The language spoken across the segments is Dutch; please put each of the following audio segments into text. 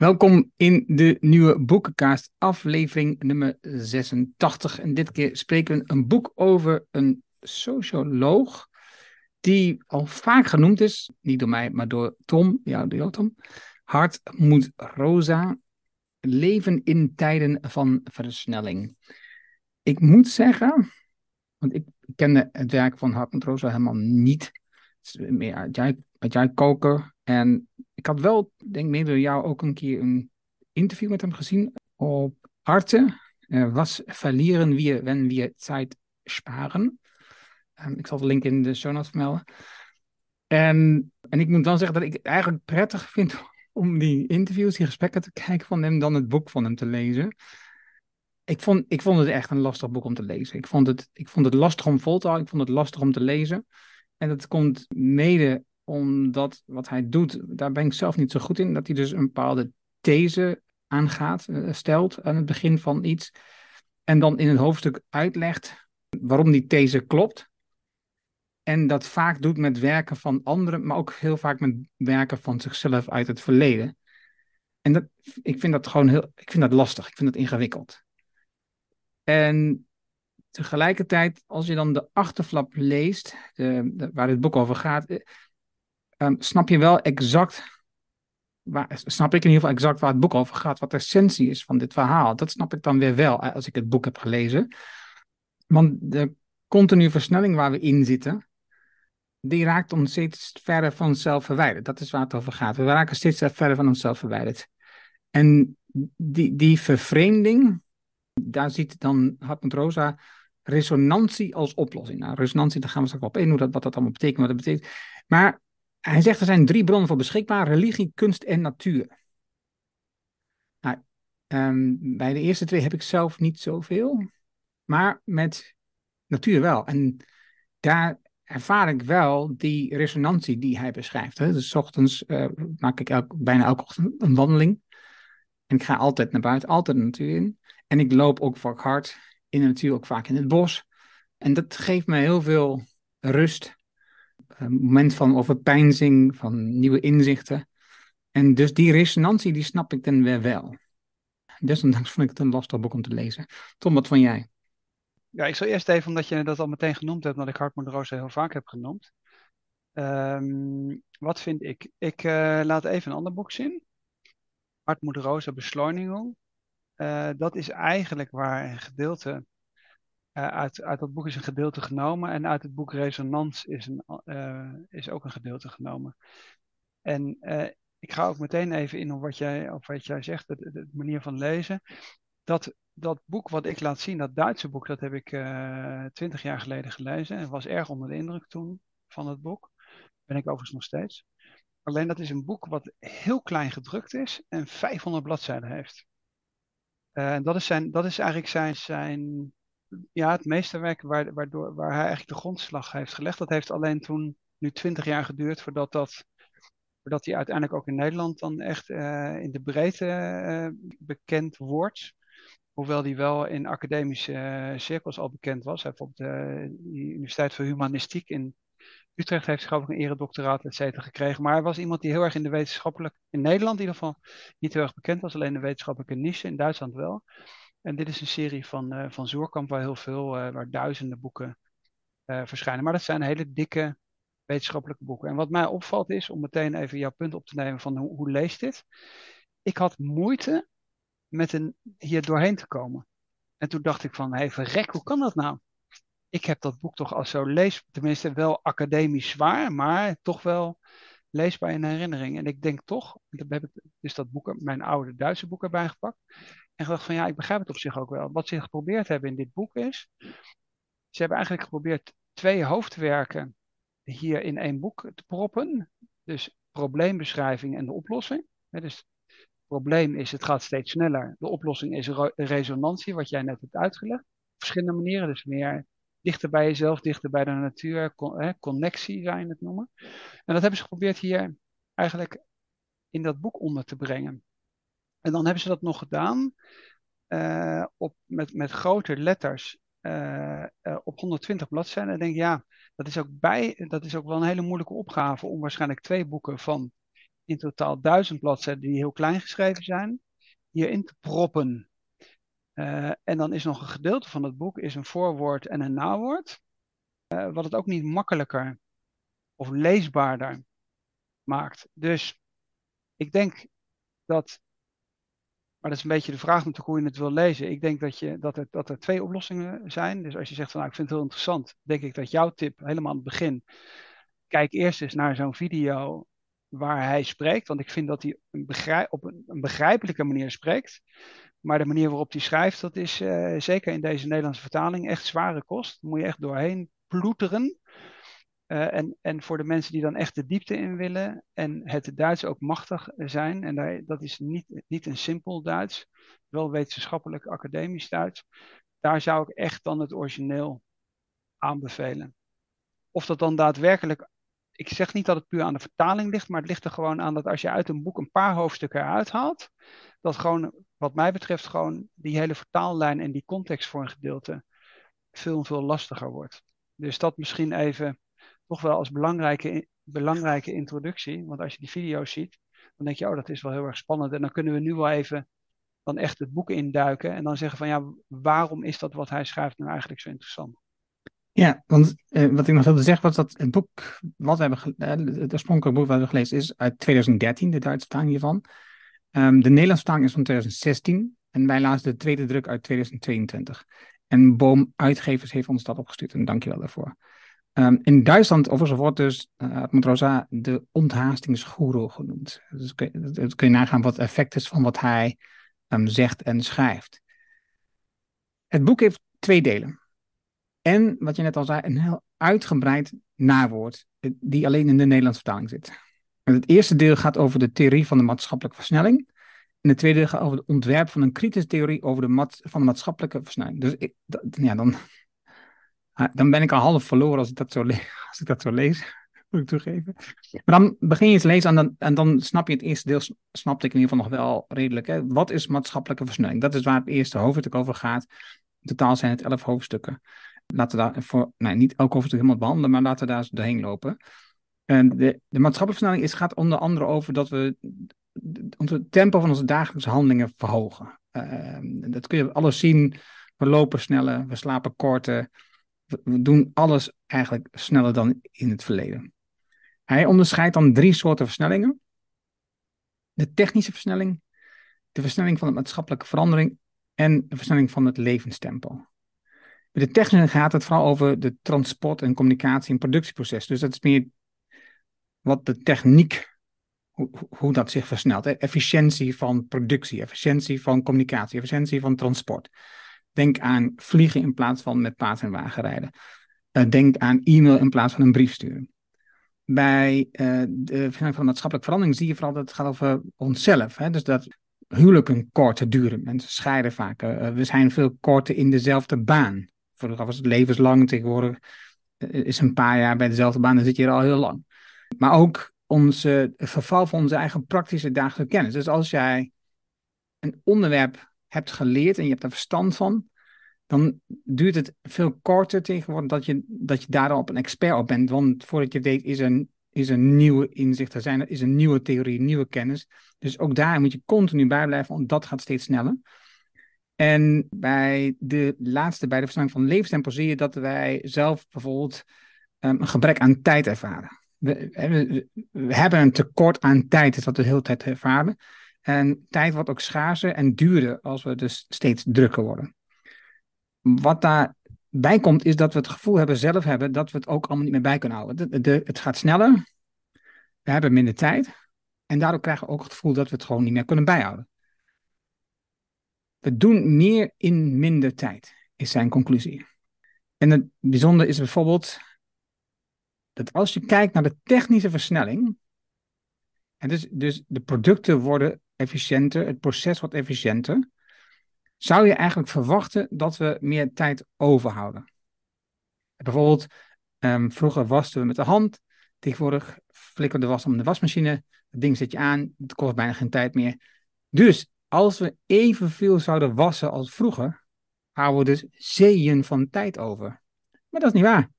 Welkom in de nieuwe Boekenkaast, aflevering nummer 86. En dit keer spreken we een boek over een socioloog die al vaak genoemd is, niet door mij, maar door Tom, ja, jou Tom. Hartmoed Rosa, Leven in tijden van versnelling. Ik moet zeggen, want ik kende het werk van Hartmoed Rosa helemaal niet. Het is meer jij koker. En ik had wel, denk ik, door jou ook een keer een interview met hem gezien op Arte. Uh, was verlieren wir, wenn wir Zeit sparen. Ik zal de link in de show notes vermelden. En, en ik moet dan zeggen dat ik het eigenlijk prettig vind om die interviews, die gesprekken te kijken van hem, dan het boek van hem te lezen. Ik vond, ik vond het echt een lastig boek om te lezen. Ik vond het, ik vond het lastig om vol te houden. Ik vond het lastig om te lezen. En dat komt mede omdat wat hij doet, daar ben ik zelf niet zo goed in, dat hij dus een bepaalde these aangaat, uh, stelt aan het begin van iets. En dan in het hoofdstuk uitlegt waarom die these klopt. En dat vaak doet met werken van anderen, maar ook heel vaak met werken van zichzelf uit het verleden. En dat, ik vind dat gewoon heel, ik vind dat lastig, ik vind dat ingewikkeld. En tegelijkertijd, als je dan de achterflap leest, de, waar het boek over gaat, um, snap je wel exact, waar, snap ik in ieder geval exact waar het boek over gaat, wat de essentie is van dit verhaal. Dat snap ik dan weer wel als ik het boek heb gelezen. Want de continue versnelling waar we in zitten, die raakt ons steeds verder van onszelf verwijderd. Dat is waar het over gaat. We raken steeds verder van onszelf verwijderd. En die, die vervreemding, daar ziet dan Hartmut Rosa resonantie als oplossing. Nou, resonantie, daar gaan we straks op in, hoe dat, wat dat allemaal betekent, wat dat betekent. Maar hij zegt er zijn drie bronnen voor beschikbaar: religie, kunst en natuur. Nou, um, bij de eerste twee heb ik zelf niet zoveel, maar met natuur wel. En daar ervaar ik wel die resonantie die hij beschrijft. Hè. Dus ochtends uh, maak ik bijna elke ochtend een wandeling. En ik ga altijd naar buiten, altijd de natuur in. En ik loop ook vaak hard in de natuur, ook vaak in het bos. En dat geeft me heel veel rust moment van overpeinzing, van nieuwe inzichten. En dus die resonantie, die snap ik dan weer wel. Desondanks vond ik het een lastig boek om te lezen. Tom, wat van jij? Ja, ik zal eerst even, omdat je dat al meteen genoemd hebt, omdat ik Hartmut Roos heel vaak heb genoemd. Um, wat vind ik? Ik uh, laat even een ander boek zien. Hartmut Rosa. Uh, dat is eigenlijk waar een gedeelte uh, uit, uit dat boek is een gedeelte genomen en uit het boek Resonans is, een, uh, is ook een gedeelte genomen. En uh, ik ga ook meteen even in op wat jij, op wat jij zegt, de, de, de, manier van lezen. Dat, dat boek wat ik laat zien, dat Duitse boek, dat heb ik twintig jaar geleden gelezen en was erg onder de indruk toen van het boek. Ben ik overigens nog steeds. Alleen dat is een boek wat heel klein gedrukt is en 500 bladzijden heeft. En dat is, zijn, dat is eigenlijk zijn, zijn ja, het meesterwerk waar, waardoor, waar hij eigenlijk de grondslag heeft gelegd. Dat heeft alleen toen nu twintig jaar geduurd voordat, dat, voordat hij uiteindelijk ook in Nederland dan echt uh, in de breedte uh, bekend wordt. Hoewel hij wel in academische uh, cirkels al bekend was. Hij op de, de Universiteit voor Humanistiek in Utrecht heeft zich ook een eredoctoraat, et cetera, gekregen. Maar hij was iemand die heel erg in de wetenschappelijk, in Nederland in ieder geval, niet heel erg bekend was. Alleen de wetenschappelijke niche, in Duitsland wel. En dit is een serie van, uh, van Zoerkamp waar heel veel, uh, waar duizenden boeken uh, verschijnen. Maar dat zijn hele dikke wetenschappelijke boeken. En wat mij opvalt is, om meteen even jouw punt op te nemen van hoe, hoe leest dit? Ik had moeite met een, hier doorheen te komen. En toen dacht ik van, hé verrek, hoe kan dat nou? Ik heb dat boek toch als zo lees, tenminste wel academisch zwaar, maar toch wel leesbaar in herinnering. En ik denk toch, ik heb dus dat boek, mijn oude Duitse boek erbij gepakt. En gedacht van ja, ik begrijp het op zich ook wel. Wat ze geprobeerd hebben in dit boek is, ze hebben eigenlijk geprobeerd twee hoofdwerken hier in één boek te proppen. Dus probleembeschrijving en de oplossing. Dus het probleem is, het gaat steeds sneller. De oplossing is resonantie, wat jij net hebt uitgelegd. Op verschillende manieren, dus meer dichter bij jezelf, dichter bij de natuur, connectie zou je het noemen. En dat hebben ze geprobeerd hier eigenlijk in dat boek onder te brengen. En dan hebben ze dat nog gedaan uh, op, met, met grote letters uh, uh, op 120 bladzijden. En denk ja, dat is, ook bij, dat is ook wel een hele moeilijke opgave om waarschijnlijk twee boeken van in totaal duizend bladzijden die heel klein geschreven zijn, hierin te proppen. En dan is nog een gedeelte van het boek is een voorwoord en een nawoord. Wat het ook niet makkelijker of leesbaarder maakt. Dus ik denk dat, maar dat is een beetje de vraag natuurlijk hoe je het wil lezen. Ik denk dat, je, dat, er, dat er twee oplossingen zijn. Dus als je zegt van nou ik vind het heel interessant, denk ik dat jouw tip helemaal aan het begin, kijk eerst eens naar zo'n video waar hij spreekt. Want ik vind dat hij een begrijp, op een, begrijpelijke manier spreekt. Maar de manier waarop hij schrijft, dat is uh, zeker in deze Nederlandse vertaling echt zware kost. Moet je echt doorheen ploeteren. Uh, en, en voor de mensen die dan echt de diepte in willen en het Duits ook machtig zijn, en dat is niet, niet een simpel Duits, wel wetenschappelijk academisch Duits, daar zou ik echt dan het origineel aanbevelen. Of dat dan daadwerkelijk ik zeg niet dat het puur aan de vertaling ligt, maar het ligt er gewoon aan dat als je uit een boek een paar hoofdstukken eruit haalt, dat gewoon, wat mij betreft, gewoon die hele vertaallijn en die context voor een gedeelte veel, veel lastiger wordt. Dus dat misschien even toch wel als belangrijke, belangrijke introductie. Want als je die video's ziet, dan denk je, oh, dat is wel heel erg spannend. En dan kunnen we nu wel even dan echt het boek induiken en dan zeggen van, ja, waarom is dat wat hij schrijft nou eigenlijk zo interessant? Ja, want eh, wat ik nog wilde zeggen was dat het boek wat we hebben, uh, het oorspronkelijke boek wat we hebben gelezen is uit 2013, de Duitse vertaling hiervan. Um, de Nederlandse vertaling is van 2016 en wij lazen de tweede druk uit 2022. En Boom Uitgevers heeft ons dat opgestuurd en dankjewel daarvoor. Um, in Duitsland overigens wordt dus uh, de onthaastingsgoeroe genoemd. Dus kun je, kun je nagaan wat het effect is van wat hij um, zegt en schrijft. Het boek heeft twee delen. En wat je net al zei, een heel uitgebreid nawoord, die alleen in de Nederlandse vertaling zit. het eerste deel gaat over de theorie van de maatschappelijke versnelling. En het tweede deel gaat over het ontwerp van een kritische theorie over de van de maatschappelijke versnelling. Dus ik, ja, dan, dan ben ik al half verloren als ik dat zo, als ik dat zo lees, moet ik toegeven. Maar dan begin je te lezen en dan, en dan snap je het eerste deel, snapte ik in ieder geval nog wel redelijk. Hè? Wat is maatschappelijke versnelling? Dat is waar het eerste hoofdstuk over gaat. In totaal zijn het elf hoofdstukken. Laten we daar voor, nee, niet elk hoofdstuk helemaal behandelen, maar laten we daar eens doorheen lopen. En de, de maatschappelijke versnelling is, gaat onder andere over dat we onze tempo van onze dagelijkse handelingen verhogen. Uh, dat kun je alles zien. We lopen sneller, we slapen korter. We, doen alles eigenlijk sneller dan in het verleden. Hij onderscheidt dan drie soorten versnellingen. De technische versnelling, de versnelling van de maatschappelijke verandering en de versnelling van het levenstempo. Met de technische gaat het vooral over de transport en communicatie en productieproces. Dus dat is meer wat de techniek, hoe, hoe dat zich versnelt. Efficiëntie van productie, efficiëntie van communicatie, efficiëntie van transport. Denk aan vliegen in plaats van met paard en wagen rijden. Uh, denk aan e-mail in plaats van een brief sturen. Bij uh, de van maatschappelijke verandering zie je vooral dat het gaat over onszelf. Hè? Dus dat huwelijken korter duren. Mensen scheiden vaker. Uh, we zijn veel korter in dezelfde baan. Vroeger was het levenslang, tegenwoordig eh, is een paar jaar bij dezelfde baan, dan zit je er al heel lang. Maar ook ons verval van onze eigen praktische dagelijkse kennis. Dus als jij een onderwerp hebt geleerd en je hebt er verstand van, dan duurt het veel korter tegenwoordig dat je, dat je daar al op een expert op bent. Want voordat je weet, is er, is er nieuwe inzicht er zijn, er is een nieuwe theorie, nieuwe kennis. Dus ook daar moet je continu bij blijven, want dat gaat steeds sneller. En bij de laatste, bij de versnelling van levenstempo, zie je dat wij zelf bijvoorbeeld um, een gebrek aan tijd ervaren. We, we, we, hebben een tekort aan tijd, is wat we de hele tijd ervaren. En tijd wordt ook schaarser en duurder als we dus steeds drukker worden. Wat daarbij komt, is dat we het gevoel hebben, zelf hebben, dat we het ook allemaal niet meer bij kunnen houden. De, het gaat sneller, we hebben minder tijd. En daardoor krijgen we ook het gevoel dat we het gewoon niet meer kunnen bijhouden. We doen meer in minder tijd, is zijn conclusie. En het bijzondere is bijvoorbeeld dat als je kijkt naar de technische versnelling, en dus, dus de producten worden efficiënter, het proces wordt efficiënter, zou je eigenlijk verwachten dat we meer tijd overhouden. Bijvoorbeeld, um, vroeger wasten we met de hand, tegenwoordig flikken we de was om de wasmachine, het ding zet je aan, het kost bijna geen tijd meer. Dus als we evenveel zouden wassen als vroeger, houden we dus zeeën van tijd over. Maar dat is niet waar.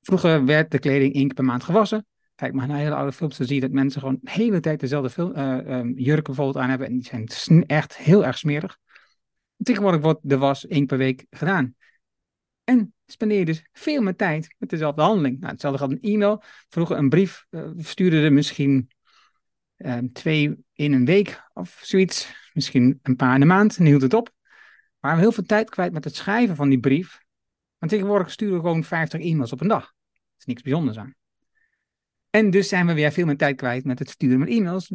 Vroeger werd de kleding één keer per maand gewassen. kijk maar naar hele oude films, dan zie je dat mensen gewoon de hele tijd dezelfde uh, um, jurken bijvoorbeeld aan hebben. En die zijn echt heel erg smerig. Tegenwoordig wordt de was één per week gedaan. En spendeer je dus veel meer tijd met dezelfde handeling. Nou, hetzelfde gaat een e-mail. Vroeger een brief uh, stuurde er misschien um, twee in een week of zoiets. Misschien een paar in de maand en hield het op. Maar we heel veel tijd kwijt met het schrijven van die brief. Want tegenwoordig sturen we gewoon 50 e-mails op een dag. Dat is niks bijzonders aan. En dus zijn we weer veel meer tijd kwijt met het sturen van e-mails.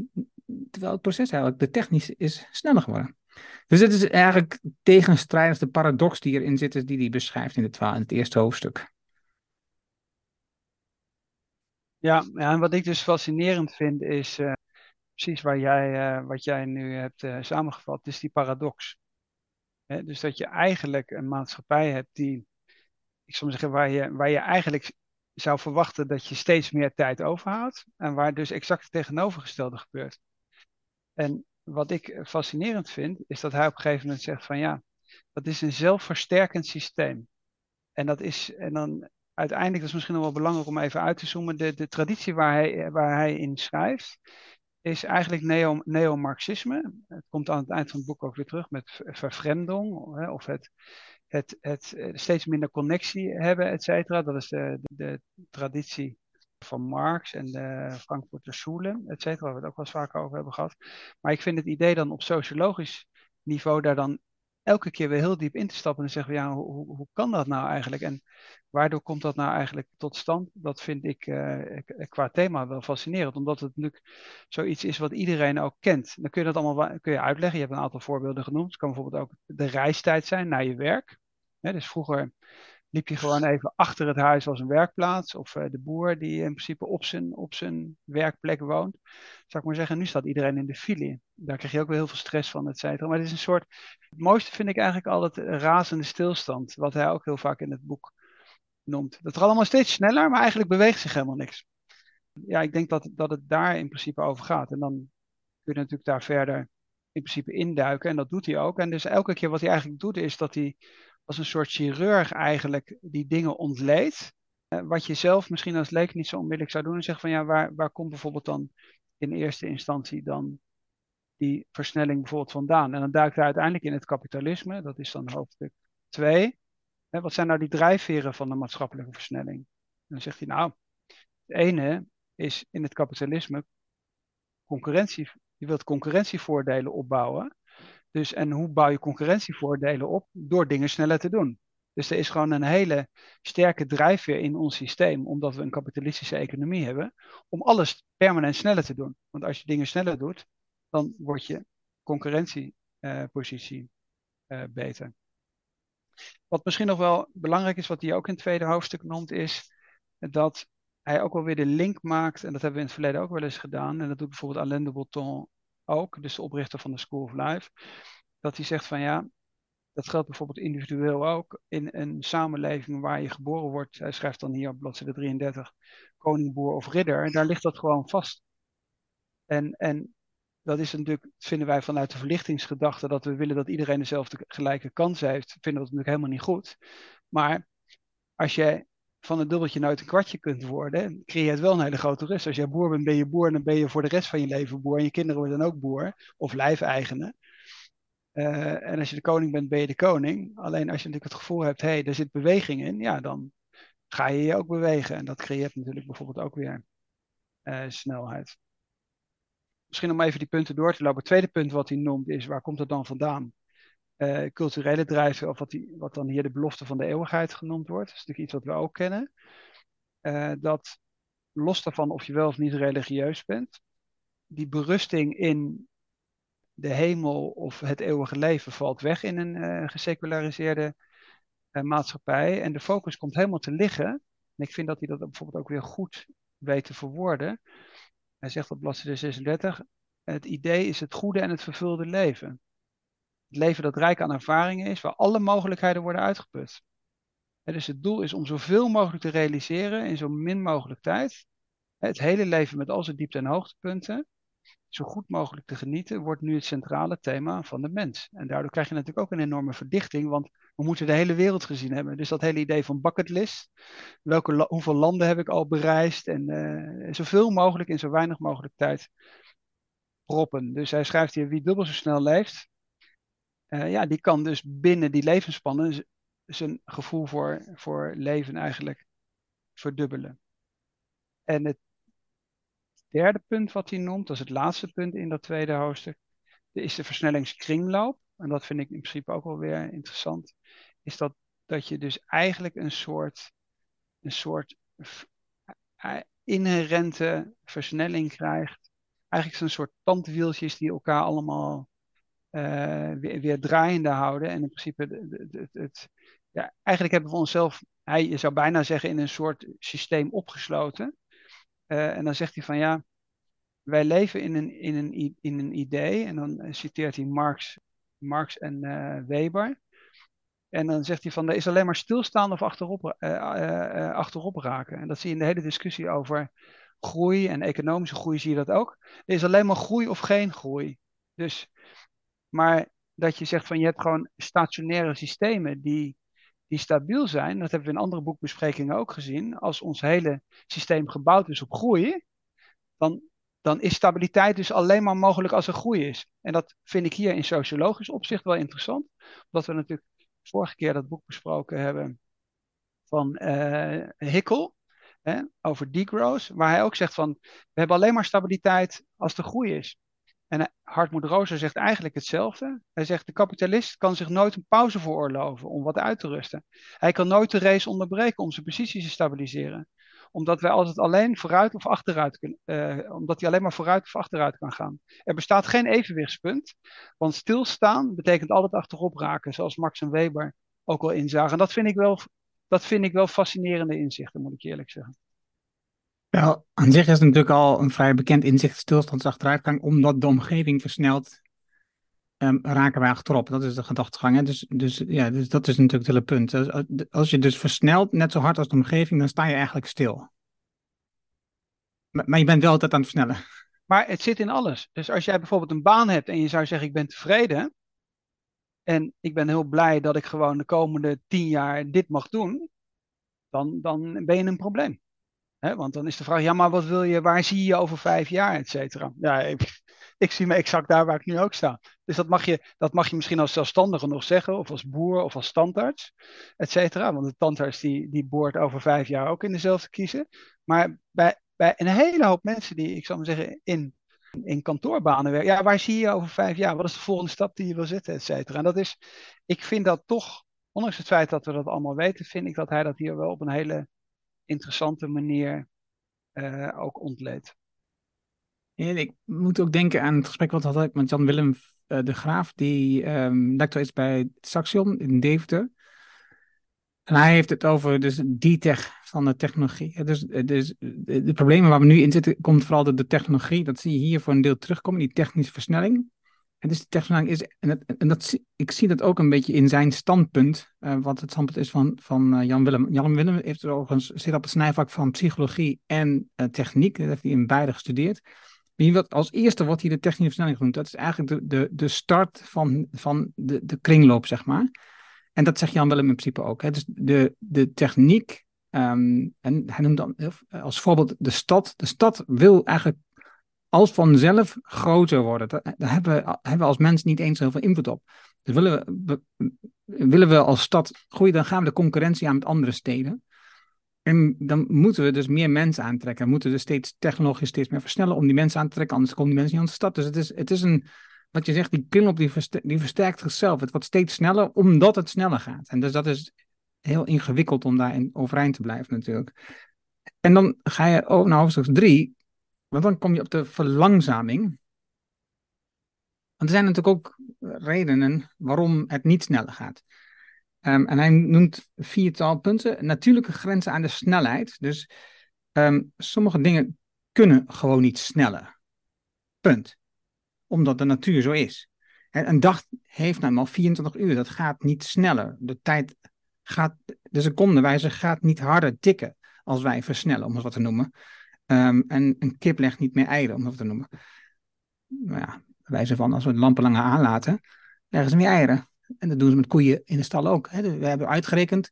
Terwijl het proces eigenlijk, de technisch, is sneller geworden. Dus dit is eigenlijk tegenstrijdig de paradox die erin zit, die hij beschrijft in het, in het eerste hoofdstuk. Ja, en wat ik dus fascinerend vind is uh, precies waar jij, uh, wat jij nu hebt uh, samengevat, is die paradox. Dus dat je eigenlijk een maatschappij hebt die, ik zou zeggen, waar je, waar je eigenlijk zou verwachten dat je steeds meer tijd overhoudt en waar dus exact het tegenovergestelde gebeurt. En wat ik fascinerend vind, is dat hij op een gegeven moment zegt van ja, dat is een zelfversterkend systeem. En dat is, en dan uiteindelijk, dat is misschien nog wel belangrijk om even uit te zoomen, de, de traditie waar hij, waar hij in schrijft, is eigenlijk neo, neo-Marxisme. Het komt aan het eind van het boek ook weer terug met vervreemding, of het, het, het steeds minder connectie hebben, et cetera. Dat is de, de traditie van Marx en de Frankfurter Schule, et cetera, waar we het ook wel eens vaker over hebben gehad. Maar ik vind het idee dan op sociologisch niveau daar dan elke keer weer heel diep in te stappen en zeggen, ja, hoe, hoe kan dat nou eigenlijk? En waardoor komt dat nou eigenlijk tot stand? Dat vind ik uh, qua thema wel fascinerend, omdat het natuurlijk zoiets is wat iedereen ook kent. Dan kun je dat allemaal kun je uitleggen. Je hebt een aantal voorbeelden genoemd. Het kan bijvoorbeeld ook de reistijd zijn naar je werk. dus vroeger liep je gewoon even achter het huis als een werkplaats. Of uh, de boer die in principe op zijn, op zijn werkplek woont. Zou ik maar zeggen, nu staat iedereen in de file. Daar krijg je ook wel heel veel stress van, et cetera. Maar het is een soort, het mooiste vind ik eigenlijk al het razende stilstand. Wat hij ook heel vaak in het boek noemt. Dat gaat allemaal steeds sneller, maar eigenlijk beweegt zich helemaal niks. Ja, ik denk dat, dat het daar in principe over gaat. En dan kun je natuurlijk daar verder in principe induiken. En dat doet hij ook. En dus elke keer wat hij eigenlijk doet, is dat hij als een soort chirurg eigenlijk die dingen ontleedt. Eh, wat je zelf misschien als leek niet zo onmiddellijk zou doen. En zegt van ja, waar, waar komt bijvoorbeeld dan in eerste instantie dan die versnelling bijvoorbeeld vandaan? En dan duikt hij uiteindelijk in het kapitalisme. Dat is dan hoofdstuk 2. Wat zijn nou die drijfveren van de maatschappelijke versnelling? En dan zegt hij nou, het ene is in het kapitalisme concurrentie. Je wilt concurrentievoordelen opbouwen. Dus, en hoe bouw je concurrentievoordelen op? Door dingen sneller te doen. Dus er is gewoon een hele sterke drijfveer in ons systeem, omdat we een kapitalistische economie hebben, om alles permanent sneller te doen. Want als je dingen sneller doet, dan wordt je concurrentiepositie uh, beter. Wat misschien nog wel belangrijk is, wat hij ook in het tweede hoofdstuk noemt, is dat hij ook wel weer de link maakt, en dat hebben we in het verleden ook wel eens gedaan, en dat doet bijvoorbeeld Alain de Botton ook, dus de oprichter van de School of Life, dat hij zegt van ja, dat geldt bijvoorbeeld individueel ook in een samenleving waar je geboren wordt. Hij schrijft dan hier op bladzijde 33, koning, boer of ridder, en daar ligt dat gewoon vast. En, en dat is natuurlijk, vinden wij vanuit de verlichtingsgedachte, dat we willen dat iedereen dezelfde gelijke kans heeft, vinden we dat natuurlijk helemaal niet goed. Maar als jij van een dubbeltje nooit een kwartje kunt worden, creëer je het wel een hele grote rust. Als jij boer bent, ben je boer en dan ben je voor de rest van je leven boer. En je kinderen worden dan ook boer of lijfeigenen. Uh, en als je de koning bent, ben je de koning. Alleen als je natuurlijk het gevoel hebt, hé, hey, er zit beweging in, ja, dan ga je je ook bewegen. En dat creëert natuurlijk bijvoorbeeld ook weer uh, snelheid. Misschien om even die punten door te lopen. Het tweede punt wat hij noemt is, waar komt het dan vandaan? Uh, culturele drijven, of wat, die, wat dan hier de belofte van de eeuwigheid genoemd wordt. Dat is natuurlijk iets wat we ook kennen. Uh, dat los daarvan of je wel of niet religieus bent, die berusting in de hemel of het eeuwige leven valt weg in een uh, geseculariseerde maatschappij. En de focus komt helemaal te liggen. En ik vind dat hij dat bijvoorbeeld ook weer goed weet te verwoorden. Hij zegt op bladzijde 36, het idee is het goede en het vervulde leven. Het leven dat rijk aan ervaringen is, waar alle mogelijkheden worden uitgeput. dus het doel is om zoveel mogelijk te realiseren in zo min mogelijk tijd. Het hele leven met al zijn diepte- en hoogtepunten. zo goed mogelijk te genieten, wordt nu het centrale thema van de mens. En daardoor krijg je natuurlijk ook een enorme verdichting, want we moeten de hele wereld gezien hebben. Dus dat hele idee van bucketlist, welke, hoeveel landen heb ik al bereisd en uh, zoveel mogelijk in zo weinig mogelijk tijd proppen. Dus hij schrijft hier, wie dubbel zo snel leeft, uh, ja, die kan dus binnen die levensspannen zijn gevoel voor, voor leven eigenlijk verdubbelen. En het derde punt wat hij noemt, dat is het laatste punt in dat tweede hoofdstuk, is de versnellingskringloop. En dat vind ik in principe ook wel weer interessant. Is dat, dat je dus eigenlijk een soort, een soort inherente versnelling krijgt. Eigenlijk een soort tandwieltjes die elkaar allemaal weer, weer, draaiende houden. En in principe, het, ja, eigenlijk hebben we onszelf, hij, je zou bijna zeggen, in een soort systeem opgesloten. Uh, en dan zegt hij van ja, wij leven in een, in een, in een idee. En dan citeert hij Marx, Marx en Weber. En dan zegt hij van er is alleen maar stilstaan of achterop, achterop raken. En dat zie je in de hele discussie over groei en economische groei zie je dat ook. Er is alleen maar groei of geen groei. Dus, maar dat je zegt van je hebt gewoon stationaire systemen die die stabiel zijn, dat hebben we in andere boekbesprekingen ook gezien, als ons hele systeem gebouwd is op groei, dan, dan is stabiliteit dus alleen maar mogelijk als er groei is. En dat vind ik hier in sociologisch opzicht wel interessant, omdat we natuurlijk vorige keer dat boek besproken hebben van uh, Hickel, hè, over degrowth, waar hij ook zegt van, we hebben alleen maar stabiliteit als er groei is. En Hartmoed Rozer zegt eigenlijk hetzelfde. Hij zegt, de kapitalist kan zich nooit een pauze veroorloven om wat uit te rusten. Hij kan nooit de race onderbreken om zijn positie te stabiliseren. Omdat wij altijd alleen vooruit of achteruit kunnen, uh, omdat hij alleen maar vooruit of achteruit kan gaan. Er bestaat geen evenwichtspunt, want stilstaan betekent altijd achterop raken, zoals Max en Weber ook al inzagen. En dat vind ik wel, dat vind ik wel fascinerende inzichten, moet ik eerlijk zeggen. Wel, aan zich is het natuurlijk al een vrij bekend inzicht stilstandsachteruitgang, omdat de omgeving versnelt, um, raken wij achterop. Dat is de gedachtegang. Dus, dus, ja, dus dat is natuurlijk het hele punt. Als, als je dus versnelt net zo hard als de omgeving, dan sta je eigenlijk stil. Maar, maar je bent wel altijd aan het versnellen. Maar het zit in alles. Dus als jij bijvoorbeeld een baan hebt en je zou zeggen ik ben tevreden en ik ben heel blij dat ik gewoon de komende tien jaar dit mag doen, dan, dan ben je een probleem want dan is de vraag, ja, maar wat wil je, waar zie je over vijf jaar, et cetera? Ja, ik, ik, zie me exact daar waar ik nu ook sta. Dus dat mag, je, dat mag je misschien als zelfstandige nog zeggen, of als boer, of als standaards, et cetera. Want de tandarts die, die boort over vijf jaar ook in dezelfde kiezen. Maar bij, bij een hele hoop mensen die, ik zal maar zeggen, in, in kantoorbanen werken, ja, waar zie je je over vijf jaar? Wat is de volgende stap die je wil zetten, et cetera? En dat is, ik vind dat toch, ondanks het feit dat we dat allemaal weten, vind ik dat hij dat hier wel op een hele interessante manier uh, ook ontleed. ik moet ook denken aan het gesprek wat had ik met Jan Willem uh, de Graaf, die um, lector is bij Saxion in Deventer. En hij heeft het over dus D-tech van de technologie. Dus, dus de, de, problemen waar we nu in zitten, komt vooral door de technologie. Dat zie je hier voor een deel terugkomen, die technische versnelling. En de technologie is, en, dat, ik zie dat ook een beetje in zijn standpunt, uh, wat het standpunt is van, van uh, Jan Willem. Jan Willem heeft er overigens, zit op het snijvak van psychologie en uh, techniek, dat heeft hij in beide gestudeerd. Wat, als eerste wordt hier de technische versnelling genoemd. Dat is eigenlijk de, de, de start van, van de, de kringloop, zeg maar. En dat zegt Jan Willem in principe ook. Hè. Dus de, de techniek, um, en hij noemt dan als voorbeeld de stad. De stad wil eigenlijk als vanzelf groter worden. Daar hebben we, hebben we als mens niet eens zoveel invloed op. Dus willen we, willen we als stad groeien, dan gaan we de concurrentie aan met andere steden. En dan moeten we dus meer mensen aantrekken. We moeten dus steeds technologisch steeds meer versnellen om die mensen aan te trekken, anders komen die mensen niet aan de stad. Dus het is, het is een, wat je zegt, die kringloop die, die versterkt zichzelf. Het wordt steeds sneller omdat het sneller gaat. En dus dat is heel ingewikkeld om daarin overeind te blijven natuurlijk. En dan ga je naar hoofdstuk 3. Want dan kom je op de verlangzaming. Want er zijn natuurlijk ook redenen waarom het niet sneller gaat. Um, en hij noemt viertal punten. Natuurlijke grenzen aan de snelheid. Dus um, sommige dingen kunnen gewoon niet sneller. Punt. Omdat de natuur zo is. En een dag heeft nou eenmaal 24 uur. Dat gaat niet sneller. De tijd gaat, de secondenwijze gaat niet harder tikken als wij versnellen, om het wat te noemen. Um, en een kip legt niet meer eieren, om dat te noemen. nou ja, wijze van als we de lampen langer aanlaten, leggen ze meer eieren. En dat doen ze met koeien in de stal ook. Hè. We hebben uitgerekend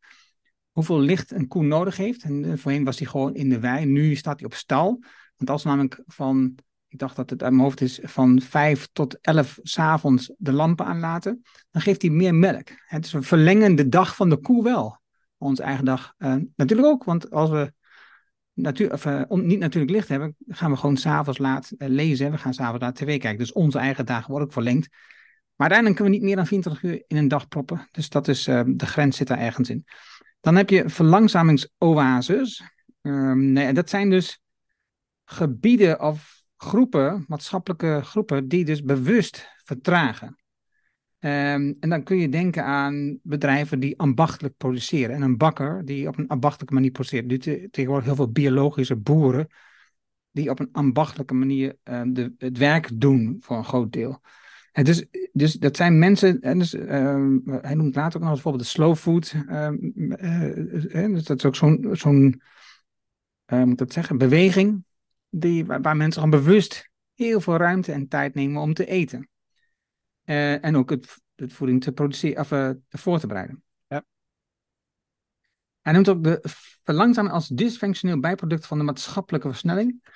hoeveel licht een koe nodig heeft. En eh, voorheen was hij gewoon in de wei, nu staat hij op stal. Want als namelijk van, ik dacht dat het uit mijn hoofd is, van 5 tot 11 s'avonds de lampen aanlaten, dan geeft hij meer melk. Het is een verlengen dag van de koe wel. Onze eigen dag uh, natuurlijk ook, want als we natuur, of, uh, niet natuurlijk licht hebben, gaan we gewoon s'avonds laat uh, lezen. We gaan s'avonds naar tv kijken. Dus onze eigen dagen worden ook verlengd. Maar uiteindelijk kunnen we niet meer dan 24 uur in een dag proppen. Dus dat is, de grens zit daar ergens in. Dan heb je verlangzamingsoases. Um, nee, dat zijn dus gebieden of groepen, maatschappelijke groepen, die dus bewust vertragen. Um, en dan kun je denken aan bedrijven die ambachtelijk produceren. En een bakker die op een ambachtelijke manier produceert. Nu tegenwoordig heel veel biologische boeren die op een ambachtelijke manier de, het werk doen voor een groot deel. En dus, dus dat zijn mensen, en dus, uh, hij noemt later ook nog bijvoorbeeld de slow food. Uh, dus dat is ook zo'n, moet dat zeggen, beweging die, waar, mensen gewoon bewust heel veel ruimte en tijd nemen om te eten. En ook het, het voeding te produceren, of voor te bereiden. Ja. Hij noemt ook de verlangzaming als dysfunctioneel bijproduct van de maatschappelijke versnelling.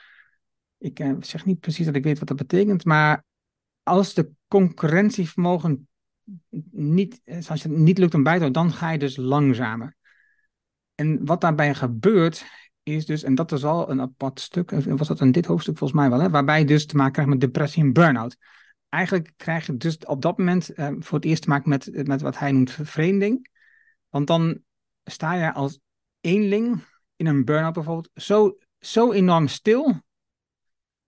Ik zeg niet precies dat ik weet wat dat betekent, maar als de concurrentievermogen niet, als het niet lukt om bij te houden, dan ga je dus langzamer. En wat daarbij gebeurt, is dus, en dat is al een apart stuk, was dat in dit hoofdstuk volgens mij wel, hè, waarbij je dus te maken krijgt met depressie en burn-out. Eigenlijk krijg je dus op dat moment eh, voor het eerst te maken met, met wat hij noemt vervreemding. Want dan sta je als eenling in een burn-out bijvoorbeeld zo, zo enorm stil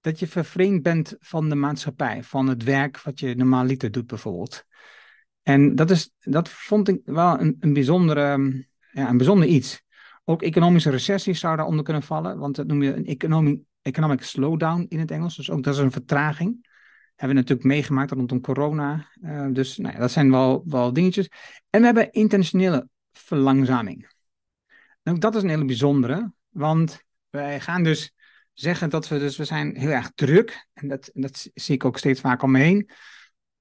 dat je vervreemd bent van de maatschappij, van het werk wat je normaliter doet bijvoorbeeld. En dat, is, dat vond ik wel een, een, bijzondere, ja, een bijzonder iets. Ook economische recessies zou daaronder kunnen vallen, want dat noem je een economic, economic slowdown in het Engels. Dus ook dat is een vertraging. Hebben we natuurlijk meegemaakt rondom corona. Uh, dus nou ja, dat zijn wel, wel dingetjes. En we hebben internationale verlangzaming. Nou, dat is een hele bijzondere, want wij gaan dus zeggen dat we dus, we zijn heel erg druk. En dat, dat zie ik ook steeds vaak om me heen.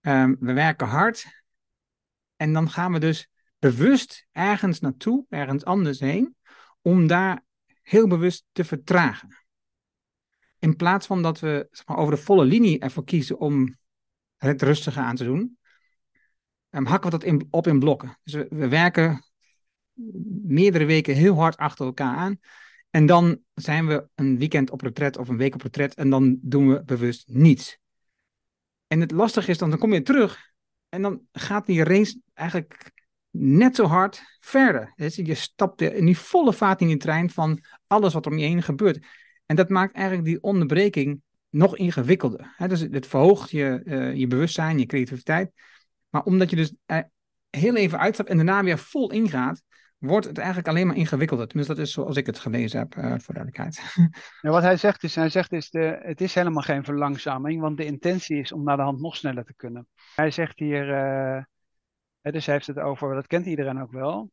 Um, we werken hard. En dan gaan we dus bewust ergens naartoe, ergens anders heen, om daar heel bewust te vertragen. In plaats van dat we zeg maar, over de volle linie ervoor kiezen om het rustige aan te doen, um, hakken we dat op in blokken. Dus we, we werken meerdere weken heel hard achter elkaar aan. En dan zijn we een weekend op retret of een week op retret en dan doen we bewust niets. En het lastige is dan, dan kom je terug en dan gaat die race eigenlijk net zo hard verder. Dus je stapt in die volle vaart in die trein van alles wat om je heen gebeurt. En dat maakt eigenlijk die onderbreking nog ingewikkelder. Dus het verhoogt je, uh, je bewustzijn, je creativiteit. Maar omdat je dus heel even uitstapt en daarna weer vol ingaat, wordt het eigenlijk alleen maar ingewikkelder. Tenminste, dat is zoals ik het gelezen heb, uh, voor duidelijkheid. Wat hij zegt is, hij zegt is de, het is helemaal geen verlangzaming, want de intentie is om naar de hand nog sneller te kunnen. Hij zegt hier, dus hij heeft het over, dat kent iedereen ook wel,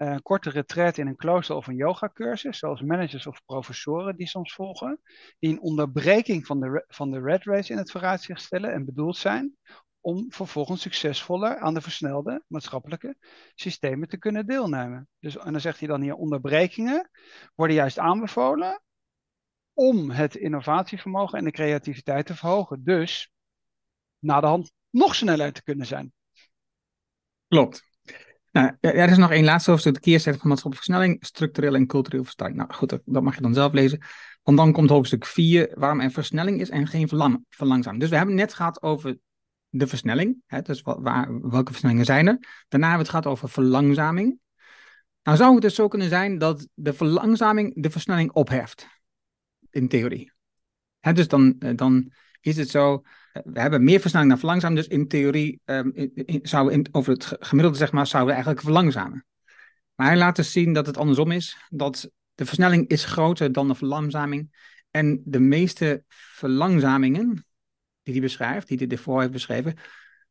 een korte retreat in een klooster of een yogacursus, zoals managers of professoren die soms volgen, die een onderbreking van de, van de red race in het vooruitzicht stellen en bedoeld zijn om vervolgens succesvoller aan de versnelde maatschappelijke systemen te kunnen deelnemen. Dus, en dan zegt hij dan hier, onderbrekingen worden juist aanbevolen om het innovatievermogen en de creativiteit te verhogen. Dus na de hand nog sneller te kunnen zijn. Klopt. Nou, er is nog één laatste hoofdstuk, de keerzijde van maatschappelijke versnelling, structureel en cultureel versterking. Nou goed, dat, mag je dan zelf lezen. Want dan komt hoofdstuk 4, waarom er versnelling is en geen verlang, verlangzaming. Dus we hebben het net gehad over de versnelling. Hè, dus waar, welke versnellingen zijn er? Daarna hebben we het gehad over verlangzaming. Nou zou het dus zo kunnen zijn dat de verlangzaming de versnelling opheft. In theorie. Hè, dus dan, eh, dan is het zo, we hebben meer versnelling dan verlangzaming. Dus in theorie um, in, zouden we over het gemiddelde zeg maar, zouden we eigenlijk verlangzamen. Maar hij laat dus zien dat het andersom is. Dat de versnelling is groter dan de verlangzaming. En de meeste verlangzamingen, die hij beschrijft, die hij ervoor heeft beschreven,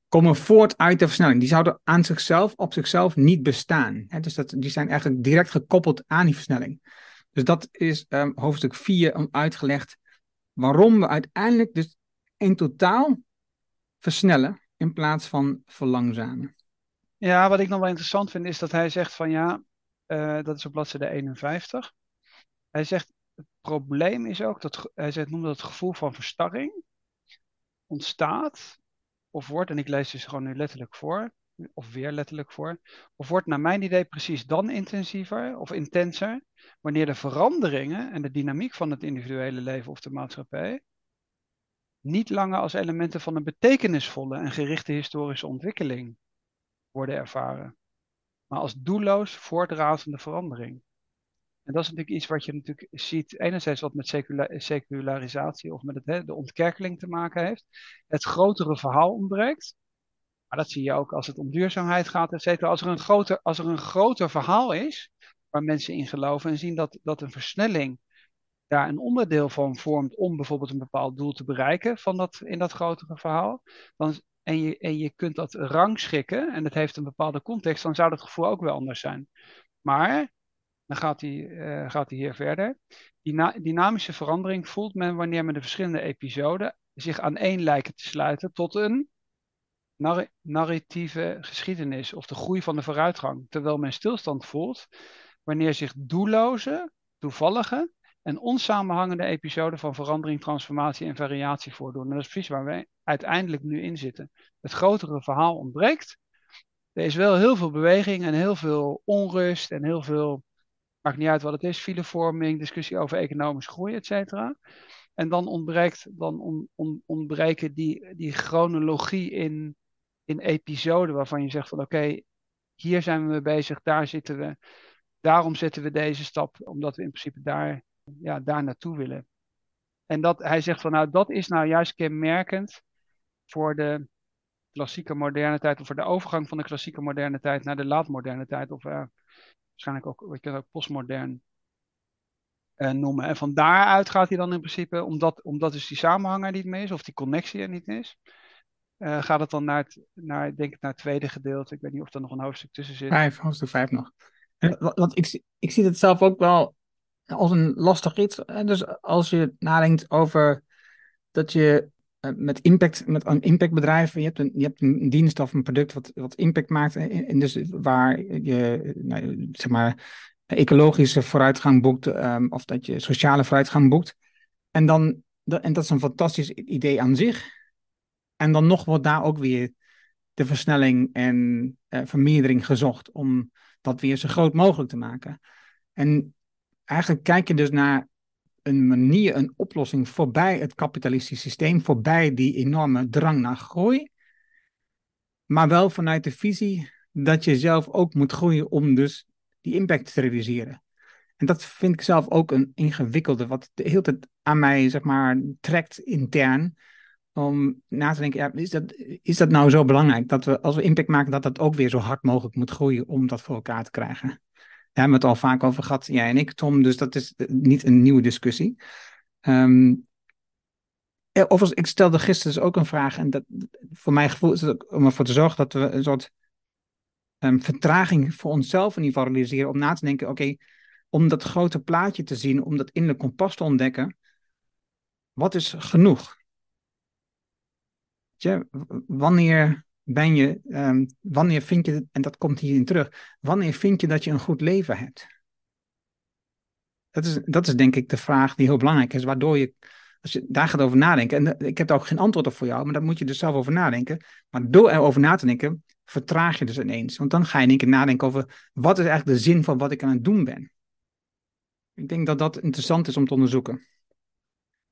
komen voort uit de versnelling. Die zouden aan zichzelf, op zichzelf niet bestaan. dus dat, die zijn eigenlijk direct gekoppeld aan die versnelling. Dus dat is um, hoofdstuk 4 uitgelegd waarom we uiteindelijk dus in totaal versnellen in plaats van verlangzamen. Ja, wat ik nog wel interessant vind is dat hij zegt van ja, uh, dat is op bladzijde 51. Hij zegt het probleem is ook dat hij zegt, noemt dat het gevoel van verstarring ontstaat of wordt, en ik lees dus gewoon nu letterlijk voor, of weer letterlijk voor, of wordt naar mijn idee precies dan intensiever of intenser wanneer de veranderingen en de dynamiek van het individuele leven of de maatschappij niet langer als elementen van een betekenisvolle en gerichte historische ontwikkeling worden ervaren, maar als doelloos voortrazende verandering. En dat is natuurlijk iets wat je natuurlijk ziet, enerzijds wat met secularisatie of met het, de ontkerkeling te maken heeft. Het grotere verhaal ontbreekt. Maar dat zie je ook als het om duurzaamheid gaat, et. Als er een groter, als er een groter verhaal is, waar mensen in geloven en zien dat, dat een versnelling daar een onderdeel van vormt om bijvoorbeeld een bepaald doel te bereiken van dat, in dat grotere verhaal, dan, en, je, en je kunt dat rangschikken en het heeft een bepaalde context, dan zou dat gevoel ook wel anders zijn. Maar, dan gaat hij, uh, gaat hij hier verder, die dynamische verandering voelt men wanneer men de verschillende episoden zich aan één lijken te sluiten tot een narratieve geschiedenis of de groei van de vooruitgang. Terwijl men stilstand voelt wanneer zich doelloze, toevallige en onsamenhangende episoden van verandering, transformatie en variatie voordoen. En dat is precies waar wij uiteindelijk nu in zitten. Het grotere verhaal ontbreekt. Er is wel heel veel beweging en heel veel onrust en heel veel, maakt niet uit wat het is, filevorming, discussie over economische groei, et cetera. En dan ontbreekt, dan on, on, ontbreken die, die chronologie in, in episoden waarvan je zegt van oké, hier zijn we mee bezig, daar zitten we. Daarom zetten we deze stap, omdat we in principe daar ja, daar naartoe willen. En dat, hij zegt van nou, dat is nou juist kenmerkend voor de klassieke moderne tijd, of voor de overgang van de klassieke moderne tijd naar de laatmoderne tijd, of uh, waarschijnlijk ook, kunnen ook postmodern uh, noemen. En van daaruit gaat hij dan in principe, omdat, omdat dus die samenhang er niet meer is, of die connectie er niet is, uh, gaat het dan naar het, naar, denk ik, naar tweede gedeelte. Ik weet niet of er nog een hoofdstuk tussen zit. Vijf, hoofdstuk vijf nog. Want ik, ik zie het zelf ook wel als een lastig iets. Dus als je nadenkt over dat je eh, met impact, met een impactbedrijf, je hebt een, je hebt een dienst of een product wat, wat impact maakt, en dus waar je, nou, zeg maar, ecologische vooruitgang boekt, um, of dat je sociale vooruitgang boekt. En dan, en dat is een fantastisch idee aan zich. En dan nog wordt daar ook weer de versnelling en uh, vermeerdering gezocht om dat weer zo groot mogelijk te maken. En eigenlijk kijk je dus naar een manier, een oplossing voorbij het kapitalistische systeem, voorbij die enorme drang naar groei, maar wel vanuit de visie dat je zelf ook moet groeien om dus die impact te realiseren. En dat vind ik zelf ook een ingewikkelde, wat de hele tijd aan mij, zeg maar, trekt intern. Om na te denken, ja, is, dat, is dat nou zo belangrijk? Dat we, als we impact maken, dat dat ook weer zo hard mogelijk moet groeien om dat voor elkaar te krijgen. Hebben het al vaak over gehad, jij en ik, Tom. Dus dat is niet een nieuwe discussie. Um, overigens, ik stelde gisteren dus ook een vraag. En dat, voor mijn gevoel is het om ervoor te zorgen dat we een soort um, vertraging voor onszelf in ieder geval realiseren. Om na te denken, oké, om dat grote plaatje te zien, om dat innerlijk kompas te ontdekken. Wat is genoeg? Wanneer ben je, um, wanneer vind je, en dat komt hierin terug, wanneer vind je dat je een goed leven hebt? Dat is, dat is denk ik de vraag die heel belangrijk is, waardoor je, als je daar gaat over nadenken, en ik heb daar ook geen antwoord op voor jou, maar daar moet je dus zelf over nadenken. Maar door erover na te denken, vertraag je dus ineens. Want dan ga je in één nadenken over, wat is eigenlijk de zin van wat ik aan het doen ben? Ik denk dat dat interessant is om te onderzoeken.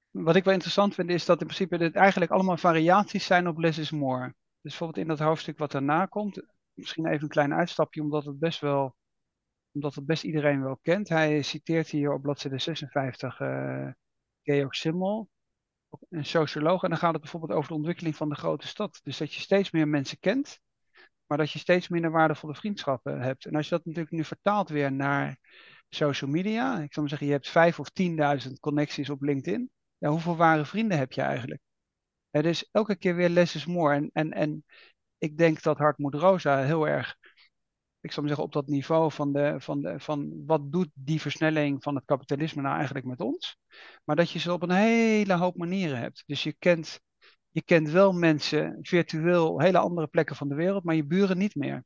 Wat ik wel interessant vind, is dat in principe dit eigenlijk allemaal variaties zijn op less is more. Dus bijvoorbeeld in dat hoofdstuk wat daarna komt, misschien even een klein uitstapje, omdat het best wel, omdat het best iedereen wel kent. Hij citeert hier op bladzijde 56 uh, Georg Simmel, een socioloog, en dan gaat het bijvoorbeeld over de ontwikkeling van de grote stad. Dus dat je steeds meer mensen kent, maar dat je steeds minder waardevolle vriendschappen hebt. En als je dat natuurlijk nu vertaalt weer naar social media, ik zou maar zeggen, je hebt vijf of tienduizend connecties op LinkedIn. Ja, hoeveel ware vrienden heb je eigenlijk? Is elke keer weer less is more. En, en, en ik denk dat Hartmoed Rosa heel erg, ik zou maar zeggen, op dat niveau van, de, van, de, van wat doet die versnelling van het kapitalisme nou eigenlijk met ons? Maar dat je ze op een hele hoop manieren hebt. Dus je kent je kent wel mensen virtueel hele andere plekken van de wereld, maar je buren niet meer.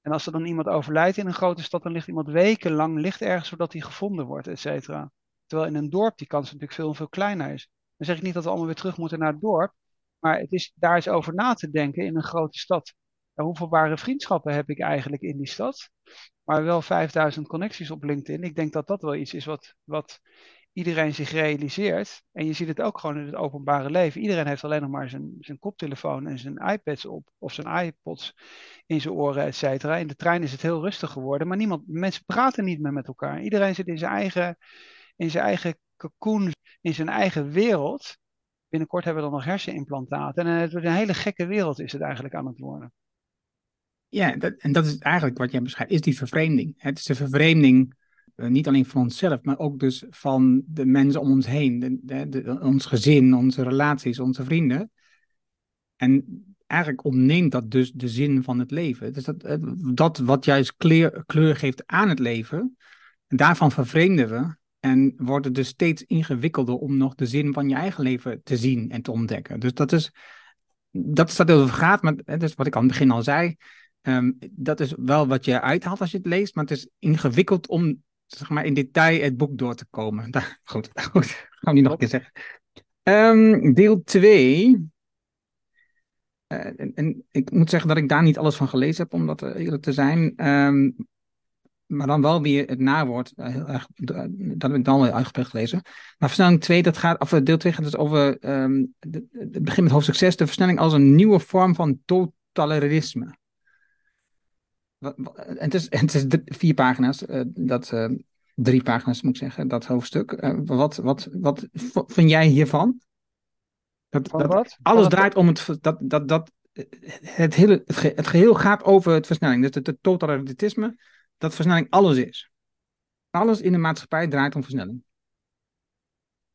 En als er dan iemand overlijdt in een grote stad, dan ligt iemand wekenlang ligt ergens zodat hij gevonden wordt, et cetera. Terwijl in een dorp die kans natuurlijk veel, veel kleiner is. Dan zeg ik niet dat we allemaal weer terug moeten naar het dorp, maar het is daar eens over na te denken in een grote stad. hoeveel ware vriendschappen heb ik eigenlijk in die stad? Maar wel 5000 connecties op LinkedIn. Ik denk dat dat wel iets is wat, wat iedereen zich realiseert. En je ziet het ook gewoon in het openbare leven. Iedereen heeft alleen nog maar zijn, zijn koptelefoon en zijn iPads op. Of zijn iPods in zijn oren, et cetera. In de trein is het heel rustig geworden. Maar niemand, mensen praten niet meer met elkaar. Iedereen zit in zijn eigen, in zijn eigen cocoon, in zijn eigen wereld. Binnenkort hebben we dan nog hersenimplantaten. En het wordt een hele gekke wereld is het eigenlijk aan het worden. Ja, dat, en dat is eigenlijk wat jij beschrijft, is die vervreemding. Het is de vervreemding eh, niet alleen van onszelf, maar ook dus van de mensen om ons heen, de, de, ons gezin, onze relaties, onze vrienden. En eigenlijk ontneemt dat dus de zin van het leven. Dus dat, dat wat juist kleur, kleur geeft aan het leven, daarvan vervreemden we en wordt het dus steeds ingewikkelder om nog de zin van je eigen leven te zien en te ontdekken. Dus dat is, dat is dat over gaat, maar dat is wat ik aan het begin al zei. Ehm, dat is wel wat je uithaalt als je het leest, maar het is ingewikkeld om zeg maar, in detail het boek door te komen. goed, goed, gaan we niet nog een keer zeggen. Um, deel 2. Uh, eh, en, en, ik moet zeggen dat ik daar niet alles van gelezen heb, om dat eh, eerlijk te zijn. Um, maar dan wel weer het nawoord. Uh, heel erg, dat heb ik dan wel uitgebreid gelezen. Maar versnelling 2, dat gaat, of deel 2 gaat dus over um, het begin met hoofdstuk 6, de versnelling als een nieuwe vorm van totalitarisme. En het is, het is vier pagina's, uh, dat, uh, drie pagina's moet ik zeggen, dat hoofdstuk. Uh, wat, wat, wat vind jij hiervan? Dat, dat wat? Alles draait om het, dat, dat, dat het, hele, het, geheel gaat over het versnelling. Dus het, het totalitarisme, dat versnelling alles is. Alles in de maatschappij draait om versnelling.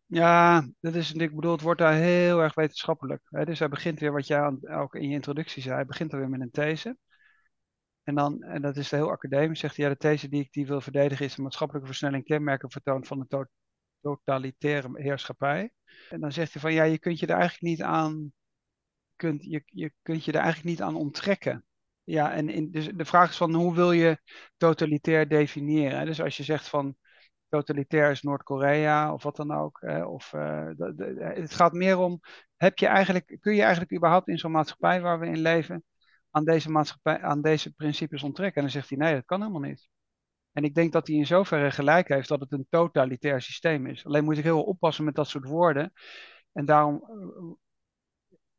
Ja, dat is, ik bedoel, het wordt daar heel erg wetenschappelijk. Dus hij begint weer, wat jij ook in je introductie zei, hij begint er weer met een these. En, dan, en dat is heel academisch, zegt hij, ja, de these die ik die wil verdedigen is een maatschappelijke versnelling kenmerken vertoont van een totalitaire heerschappij. En dan zegt hij van, ja, je kunt je er eigenlijk niet aan, kunt, je, je kunt je er eigenlijk niet aan onttrekken. Ja, en in, dus de vraag is van, hoe wil je totalitair definiëren? Dus als je zegt van, totalitair is Noord-Korea of wat dan ook. of, uh, het gaat meer om, heb je eigenlijk, kun je eigenlijk überhaupt in zo'n maatschappij waar we in leven aan deze maatschappij, aan deze principes onttrekken? En dan zegt hij nee, dat kan helemaal niet. En ik denk dat hij in zoverre gelijk heeft dat het een totalitair systeem is. Alleen moet ik heel oppassen met dat soort woorden. En daarom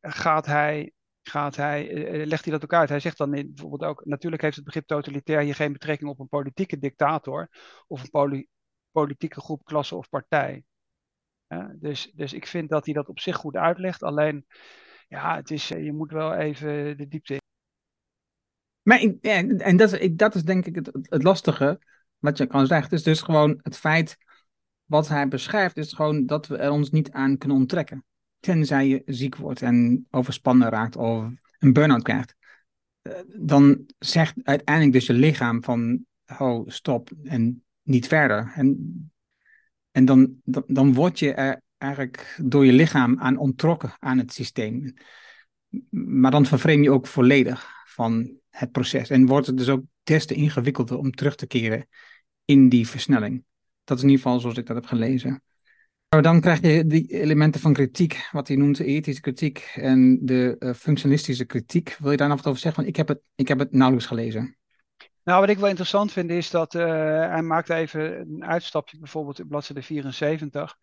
eh, gaat hij, gaat hij, eh, legt hij dat ook uit. Hij zegt dan bijvoorbeeld ook, natuurlijk heeft het begrip totalitair hier geen betrekking op een politieke dictator of een politieke groep, klasse of partij. dus, dus ik vind dat hij dat op zich goed uitlegt. Alleen, ja, het is, eh, je moet wel even de diepte in. Maar en dat is, dat is denk ik het, het lastige, wat je kan zeggen. Het is dus gewoon het feit, wat hij beschrijft, is gewoon dat we er ons niet aan kunnen onttrekken. Tenzij je ziek wordt en overspannen raakt of een burn-out krijgt. Eh, dan zegt uiteindelijk dus je lichaam van, oh, stop en niet verder. En, en dan, dan, dan word je er eigenlijk door je lichaam aan ontrokken aan het systeem. Maar dan vervreem je ook volledig van het proces. En wordt het dus ook des te ingewikkelder om terug te keren in die versnelling. Dat is in ieder geval zoals ik dat heb gelezen. Dan krijg je die elementen van kritiek, wat hij noemt de ethische kritiek en de uh, functionalistische kritiek. Wil je daar nog wat over zeggen? Want ik heb het, ik heb het nauwelijks gelezen. Nou, wat ik wel interessant vind is dat uh, hij maakt even een uitstapje, bijvoorbeeld in bladzijde 74.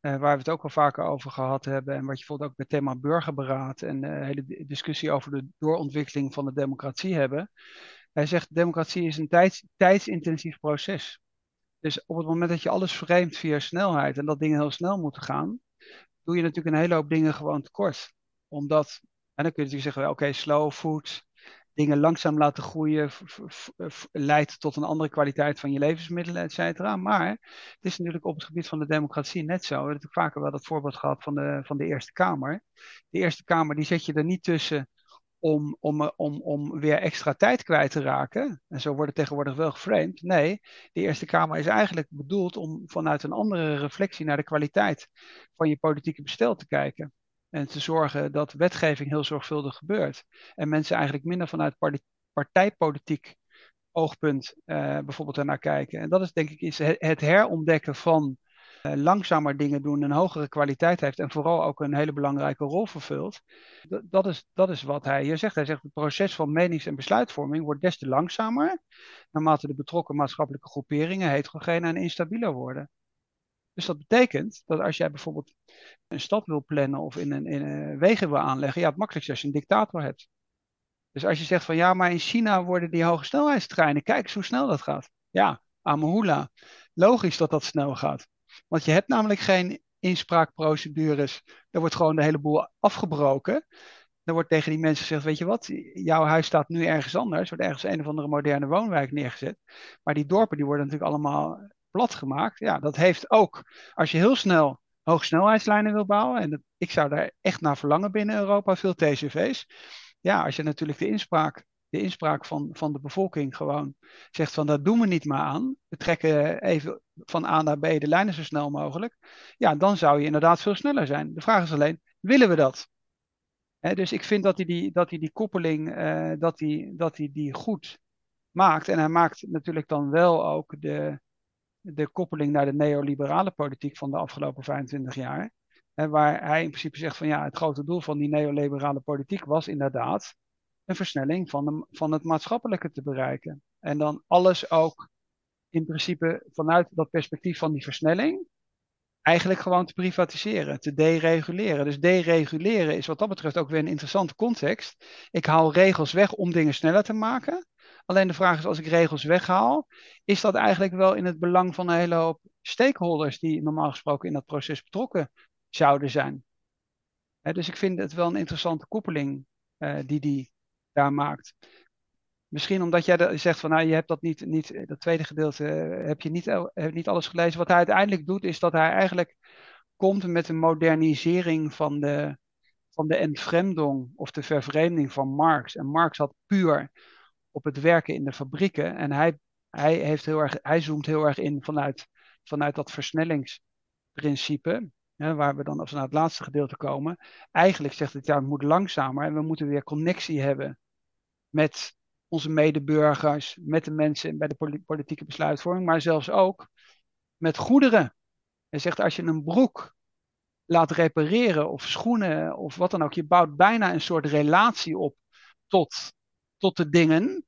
Uh, waar we het ook al vaker over gehad hebben. En wat je bijvoorbeeld ook bij het thema burgerberaad en de hele discussie over de doorontwikkeling van de democratie hebben. Hij zegt, democratie is een tijds, tijdsintensief proces. Dus op het moment dat je alles vreemd via snelheid en dat dingen heel snel moeten gaan, doe je natuurlijk een hele hoop dingen gewoon tekort. Omdat, en dan kun je natuurlijk zeggen, oké, slow food, dingen langzaam laten groeien leidt tot een andere kwaliteit van je levensmiddelen, et cetera. Maar het is natuurlijk op het gebied van de democratie net zo. We hebben natuurlijk vaker wel dat voorbeeld gehad van de, van de Eerste Kamer. De Eerste Kamer, die zet je er niet tussen om, om, om, om weer extra tijd kwijt te raken. En zo wordt het tegenwoordig wel geframed. Nee, de Eerste Kamer is eigenlijk bedoeld om vanuit een andere reflectie naar de kwaliteit van je politieke bestel te kijken. En te zorgen dat wetgeving heel zorgvuldig gebeurt. En mensen eigenlijk minder vanuit partijpolitiek oogpunt uh, bijvoorbeeld daarnaar kijken. En dat is denk ik is het herontdekken van langzamer dingen doen, een hogere kwaliteit heeft en vooral ook een hele belangrijke rol vervult. Dat, is, dat is wat hij hier zegt. Hij zegt het proces van menings- en besluitvorming wordt des te langzamer naarmate de betrokken maatschappelijke groeperingen heterogeen en instabieler worden. Dus dat betekent dat als jij bijvoorbeeld een stad wil plannen of in een, in een wegen wil aanleggen, ja, het makkelijkste als je een dictator hebt. Dus als je zegt van ja, maar in China worden die hoge snelheidstreinen, kijk eens hoe snel dat gaat. Ja, Amahula. Logisch dat dat snel gaat. Want je hebt namelijk geen inspraakprocedures. Er wordt gewoon de hele boel afgebroken. Er wordt tegen die mensen gezegd, weet je wat, jouw huis staat nu ergens anders. Er wordt ergens een of andere moderne woonwijk neergezet. Maar die dorpen die worden natuurlijk allemaal plat gemaakt. Ja, dat heeft ook, als je heel snel hoogsnelheidslijnen wil bouwen, en dat, ik zou daar echt naar verlangen binnen Europa, veel TCV's. Ja, als je natuurlijk de inspraak, de inspraak van, van de bevolking gewoon zegt van dat doen we niet maar aan. We trekken even van A naar B de lijnen zo snel mogelijk. Ja, dan zou je inderdaad veel sneller zijn. De vraag is alleen, willen we dat? dus ik vind dat hij die, dat hij die koppeling, uh, dat hij, dat hij die goed maakt. En hij maakt natuurlijk dan wel ook de, de koppeling naar de neoliberale politiek van de afgelopen 25 jaar. Hè, waar hij in principe zegt van ja, het grote doel van die neoliberale politiek was inderdaad een versnelling van, de, van het maatschappelijke te bereiken. En dan alles ook in principe vanuit dat perspectief van die versnelling eigenlijk gewoon te privatiseren, te dereguleren. Dus dereguleren is wat dat betreft ook weer een interessante context. Ik haal regels weg om dingen sneller te maken. Alleen de vraag is, als ik regels weghaal, is dat eigenlijk wel in het belang van een hele hoop stakeholders die normaal gesproken in dat proces betrokken zouden zijn? dus ik vind het wel een interessante koppeling uh, die die daar maakt. Misschien omdat jij zegt van nou, je hebt dat niet, niet dat tweede gedeelte, uh, heb je niet, heb niet alles gelezen. Wat hij uiteindelijk doet, is dat hij eigenlijk komt met een modernisering van de, van de entfremdung of de vervreemding van Marx. En Marx had puur op het werken in de fabrieken. En hij, hij, heeft heel erg, hij zoomt heel erg in vanuit, vanuit dat versnellingsprincipe. Waar we dan als we naar het laatste gedeelte komen. Eigenlijk zegt het ja, het moet langzamer en we moeten weer connectie hebben met onze medeburgers, met de mensen bij de politieke besluitvorming, maar zelfs ook met goederen. Hij zegt als je een broek laat repareren of schoenen of wat dan ook, je bouwt bijna een soort relatie op tot tot de dingen.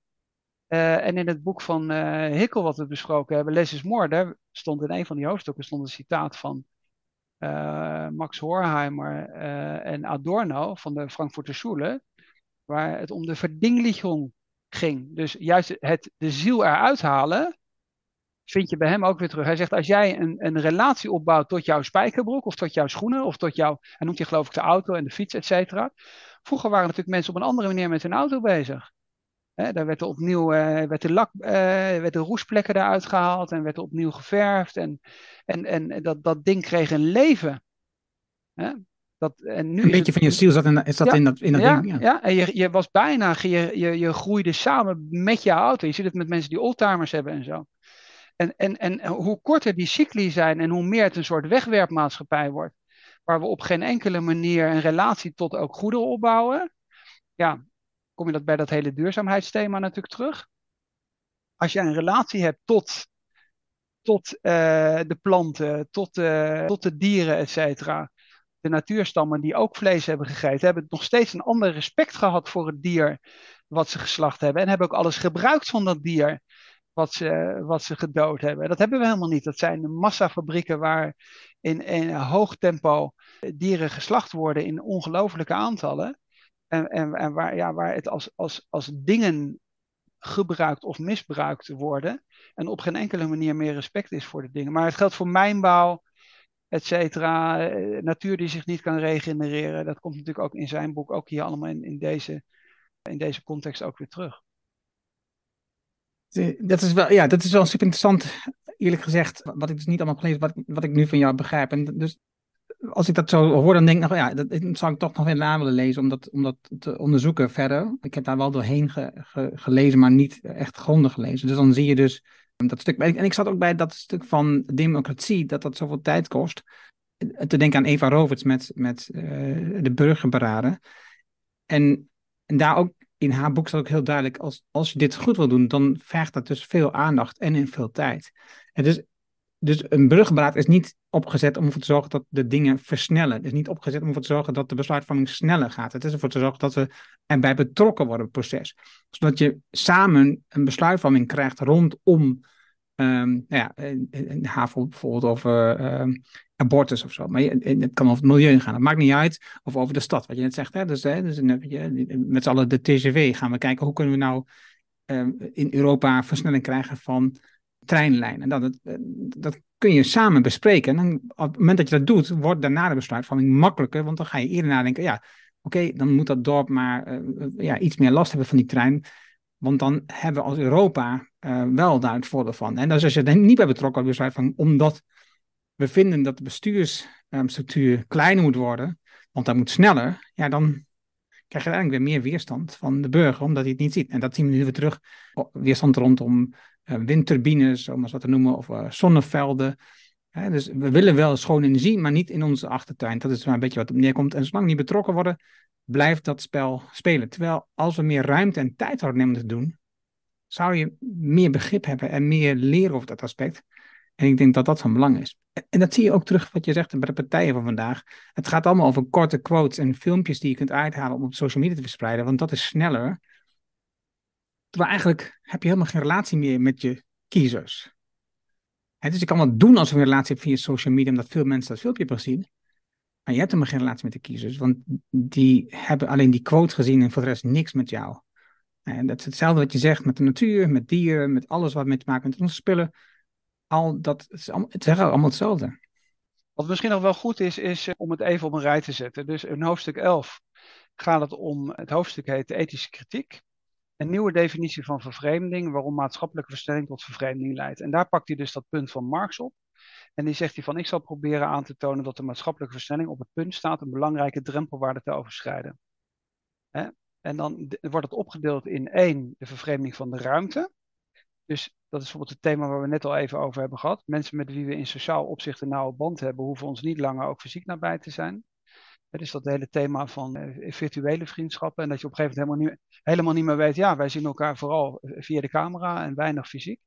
Uh, en in het boek van uh, Hickel, wat we besproken hebben, Les is More, daar stond in een van die hoofdstukken stond een citaat van Max Horkheimer en Adorno van de Frankfurter Schule, waar het om de verdinglichung ging. Dus juist het de ziel eruit halen, vind je bij hem ook weer terug. Hij zegt, als jij een, een relatie opbouwt tot jouw spijkerbroek, of tot jouw schoenen, of tot jouw, hij noemt je geloof ik de auto en de fiets, et cetera. Vroeger waren natuurlijk mensen op een andere manier met hun auto bezig. He, daar werd er opnieuw uh, werd de lak, uh, werd de roestplekken eruit gehaald en werd er opnieuw geverfd. En, en, en dat, dat ding kreeg een leven. He? Dat, en nu een beetje van je ziel zat in, zat in dat, in dat ja, ding. Ja, ja. en je, je was bijna, je, je, je groeide samen met je auto. Je ziet het met mensen die oldtimers hebben en zo. En, en, en hoe korter die cycli zijn en hoe meer het een soort wegwerpmaatschappij wordt, waar we op geen enkele manier een relatie tot ook goederen opbouwen, ja, kom je dat bij dat hele duurzaamheidsthema natuurlijk terug. Als je een relatie hebt tot, tot uh, de planten, tot, uh, tot de dieren, et cetera. De natuurstammen die ook vlees hebben gegeten, hebben nog steeds een ander respect gehad voor het dier wat ze geslacht hebben. En hebben ook alles gebruikt van dat dier wat ze, wat ze gedood hebben. Dat hebben we helemaal niet. Dat zijn massafabrieken waar in, in hoog tempo dieren geslacht worden in ongelofelijke aantallen. En, en, en waar, ja, waar het als, als, als dingen gebruikt of misbruikt worden. En op geen enkele manier meer respect is voor de dingen. Maar het geldt voor mijnbouw, et cetera. Eh, natuur die zich niet kan regenereren. Dat komt natuurlijk ook in zijn boek, ook hier allemaal in, in, deze, in deze context ook weer terug. Dat is wel, ja, dat is wel super interessant, eerlijk gezegd. Wat ik dus niet allemaal gelezen, wat, wat ik nu van jou begrijp. En dus als ik dat zo hoor, dan denk ik, nou ja, dat, zou ik toch nog weer na willen lezen om dat, om dat te onderzoeken verder. Ik heb daar wel doorheen ge, ge, gelezen, maar niet echt grondig gelezen. Dus dan zie je dus dat stuk. En ik zat ook bij dat stuk van democratie, dat dat zoveel tijd kost. te denken aan Eva Roberts met, met uh, de burgerberaden. En, en daar ook in haar boek staat ook heel duidelijk, als, als je dit goed wil doen, dan vergt dat dus veel aandacht en in veel tijd. En dus, dus een burgerberaad is niet opgezet om ervoor te zorgen dat de dingen versnellen. Het is niet opgezet om ervoor te zorgen dat de besluitvorming sneller gaat. Het is ervoor te zorgen dat we erbij betrokken worden in het proces. Zodat je samen een besluitvorming krijgt rondom Um, nou ja, in, HAVO bijvoorbeeld over um, abortus of zo. Maar het kan over het milieu gaan. Het maakt niet uit. Of over de stad, wat je net zegt. Hè? Dus, hè, dus met z'n allen de TGV gaan we kijken hoe kunnen we nou um, in Europa versnelling krijgen van treinlijnen. Dat, dat kun je samen bespreken. En op het moment dat je dat doet, wordt daarna de besluitvorming makkelijker. Want dan ga je eerder nadenken, ja, oké, dan moet dat dorp maar uh, ja, iets meer last hebben van die trein. Want dan hebben we als Europa wel daar het voordeel van. En dus als je er niet bij betrokken wordt, besluit van, omdat we vinden dat de bestuursstructuur kleiner moet worden, want dat moet sneller, ja, dan krijg je eigenlijk weer meer weerstand van de burger, omdat hij het niet ziet. En dat zien we nu weer terug. Weerstand rondom windturbines, om eens wat te noemen, of uh, zonnevelden. dus we willen wel schone energie, maar niet in onze achtertuin. Dat is maar een beetje wat op neerkomt. En zolang niet betrokken worden, blijft dat spel spelen. Terwijl als we meer ruimte en tijd hadden om te doen, zou je meer begrip hebben en meer leren over dat aspect. En ik denk dat dat van belang is. En dat zie je ook terug wat je zegt bij de partijen van vandaag. Het gaat allemaal over korte quotes en filmpjes die je kunt uithalen om op social media te verspreiden, want dat is sneller. Terwijl eigenlijk heb je helemaal geen relatie meer met je kiezers. dus je kan wel doen als je een relatie hebt via social media, omdat veel mensen dat filmpje hebben gezien. Maar je hebt helemaal geen relatie met de kiezers, want die hebben alleen die quote gezien en voor de rest niks met jou. En dat is hetzelfde wat je zegt met de natuur, met dieren, met alles wat mee te maken met onze spullen. Al dat, het, is allemaal, het allemaal hetzelfde. Wat misschien nog wel goed is, is eh, om het even op een rij te zetten. Dus in hoofdstuk 11 gaat het om, het hoofdstuk heet ethische kritiek. Een nieuwe definitie van vervreemding, waarom maatschappelijke verstelling tot vervreemding leidt. En daar pakt hij dus dat punt van Marx op. En die zegt hij van, ik zal proberen aan te tonen dat de maatschappelijke versnelling op het punt staat een belangrijke drempelwaarde te overschrijden. Hè? En dan wordt het opgedeeld in één, de vervreemding van de ruimte. Dus dat is bijvoorbeeld het thema waar we net al even over hebben gehad. Mensen met wie we in sociaal opzicht een nauwe band hebben, hoeven ons niet langer ook fysiek nabij te zijn. Is dat hele thema van uh, virtuele vriendschappen. En dat je op een gegeven moment helemaal niet, helemaal niet meer weet, ja, wij zien elkaar vooral via de camera en weinig fysiek.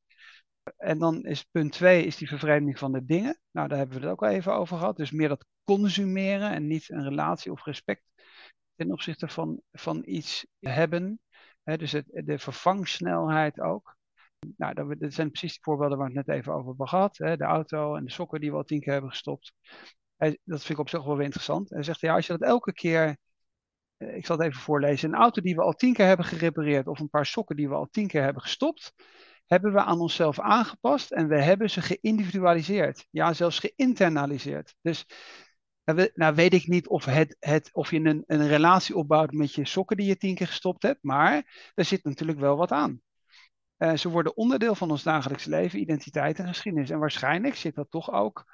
En dan is punt twee, is die vervreemding van de dingen. Nou, daar hebben we het ook al even over gehad. Dus meer dat consumeren en niet een relatie of respect ten opzichte van, van iets hebben. dus de vervangsnelheid ook. Nou, dat, dat, zijn precies die voorbeelden waar we het net even over hebben gehad. de auto en de sokken die we al tien keer hebben gestopt. Dat vind ik op zich wel weer interessant. Hij zegt, ja, als je dat elke keer eh, ik zal het even voorlezen. Een auto die we al tien keer hebben gerepareerd of een paar sokken die we al tien keer hebben gestopt, hebben we aan onszelf aangepast en we hebben ze geïndividualiseerd. Ja, zelfs geïnternaliseerd. Dus nou, nou weet ik niet of, het, het, of je een, een relatie opbouwt met je sokken die je tien keer gestopt hebt, maar er zit natuurlijk wel wat aan. Uh, ze worden onderdeel van ons dagelijks leven, identiteit en geschiedenis. En waarschijnlijk zit dat toch ook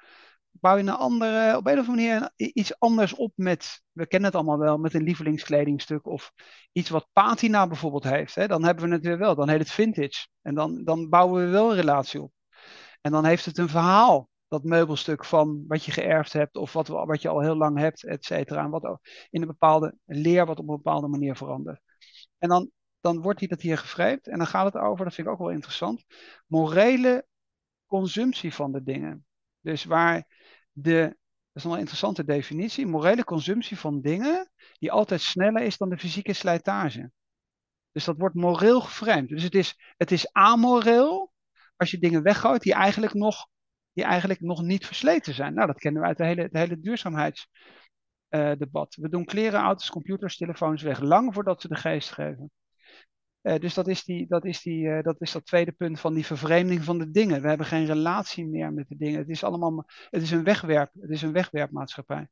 bouw je een andere, op een of andere manier iets anders op met, we kennen het allemaal wel, met een lievelingskledingstuk of iets wat patina bijvoorbeeld heeft. Hè? Dan hebben we het weer wel, dan heet het vintage. En dan, dan bouwen we wel een relatie op. En dan heeft het een verhaal, dat meubelstuk van wat je geërfd hebt of wat, wat je al heel lang hebt, et cetera. En wat in een bepaalde leer wat op een bepaalde manier verandert. En dan, dan wordt die dat hier gevreemd en dan gaat het over, dat vind ik ook wel interessant, morele consumptie van de dingen. Dus waar de, dat is een interessante definitie, morele consumptie van dingen die altijd sneller is dan de fysieke slijtage. Dus dat wordt moreel geframed. Dus het is, het is amoreel als je dingen weggooit die eigenlijk nog, die eigenlijk nog niet versleten zijn. Nou, dat kennen we uit de hele, het hele duurzaamheidsdebat. Uh, we doen kleren, auto's, computers, telefoons weg, lang voordat ze de geest geven. Uh, dus dat is, die, dat, is die, uh, dat is dat tweede punt van die vervreemding van de dingen. We hebben geen relatie meer met de dingen. Het is allemaal, het is een wegwerp, het is een wegwerpmaatschappij.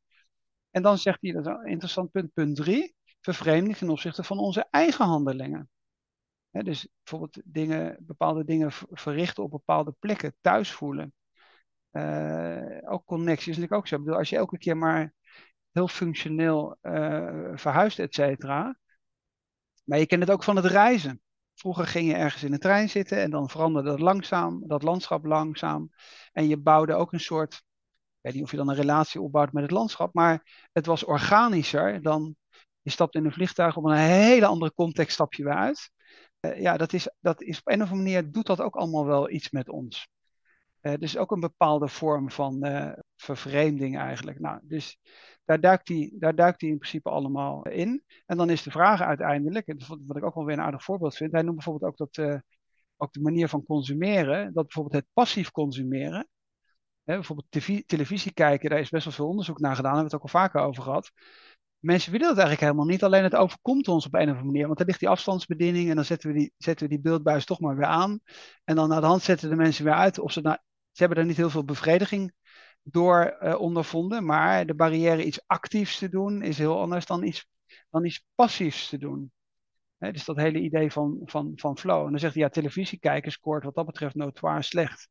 En dan zegt hij, dat is een interessant punt, punt drie, vervreemding ten opzichte van onze eigen handelingen. dus bijvoorbeeld dingen, bepaalde dingen verrichten op bepaalde plekken, thuis voelen. Uh, ook connecties, natuurlijk ook zo. Ik bedoel, als je elke keer maar heel functioneel verhuist, et cetera, maar je kent het ook van het reizen. Vroeger ging je ergens in de trein zitten en dan veranderde dat langzaam, dat landschap langzaam. En je bouwde ook een soort, weet niet of je dan een relatie opbouwt met het landschap, maar het was organischer dan je stapt in een vliegtuig op een hele andere context stap je weer uit. Uh, ja, dat is, dat is op een of andere manier doet dat ook allemaal wel iets met ons. Uh, dus ook een bepaalde vorm van uh, vervreemding eigenlijk. Nou, dus daar duikt, hij, daar duikt in principe allemaal in. En dan is de vraag uiteindelijk, en wat ik ook wel weer een aardig voorbeeld vind, hij noemt bijvoorbeeld ook dat ook de manier van consumeren, dat bijvoorbeeld het passief consumeren, hè, bijvoorbeeld televisie kijken, daar is best wel veel onderzoek naar gedaan, daar hebben we het ook al vaker over gehad. Mensen willen dat eigenlijk helemaal niet, alleen het overkomt ons op een of andere manier, want er ligt die afstandsbediening en dan zetten we die, zetten we die beeldbuis toch maar weer aan. En dan naar de hand zetten de mensen weer uit of ze nou, ze hebben er niet heel veel bevrediging door uh, ondervonden, maar de barrière iets actiefs te doen is heel anders dan iets, dan iets passiefs te doen dus dat hele idee van, van, van flow. En dan zegt hij, ja, televisie kijken scoort wat dat betreft notoire slecht.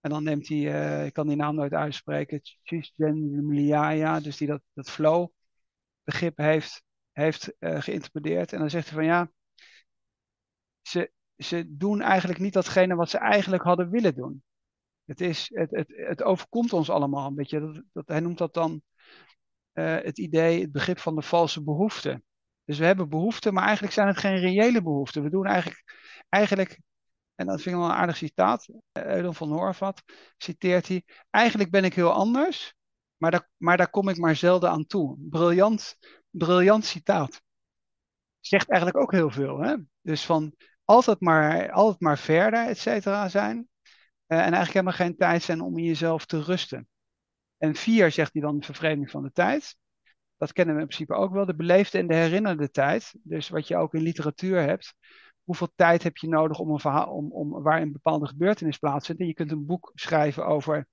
En dan neemt hij, uh, ik kan die naam nooit uitspreken, Chisgen dus die dat, dat flow begrip heeft, heeft uh, geïnterpreteerd. En dan zegt hij van ja, ze, ze doen eigenlijk niet datgene wat ze eigenlijk hadden willen doen. Het, is, het, het, het overkomt ons allemaal een beetje. Dat, hij noemt dat dan uh, het idee, het begrip van de valse behoefte. Dus we hebben behoeften, maar eigenlijk zijn het geen reële behoeften. We doen eigenlijk, eigenlijk en dat vind ik wel een aardig citaat, Eudon van Horvat citeert hij, eigenlijk ben ik heel anders, maar daar, maar daar kom ik maar zelden aan toe. Briljant, briljant citaat. Zegt eigenlijk ook heel veel. Hè? Dus van altijd maar, altijd maar verder, et cetera, zijn. Uh, en eigenlijk helemaal geen tijd zijn om in jezelf te rusten. En vier zegt hij dan vervreemding van de tijd dat kennen we in principe ook wel, de beleefde en de herinnerde tijd. Dus wat je ook in literatuur hebt. Hoeveel tijd heb je nodig om een verhaal, om, om, waar een bepaalde gebeurtenis plaatsvindt? En je kunt een boek schrijven over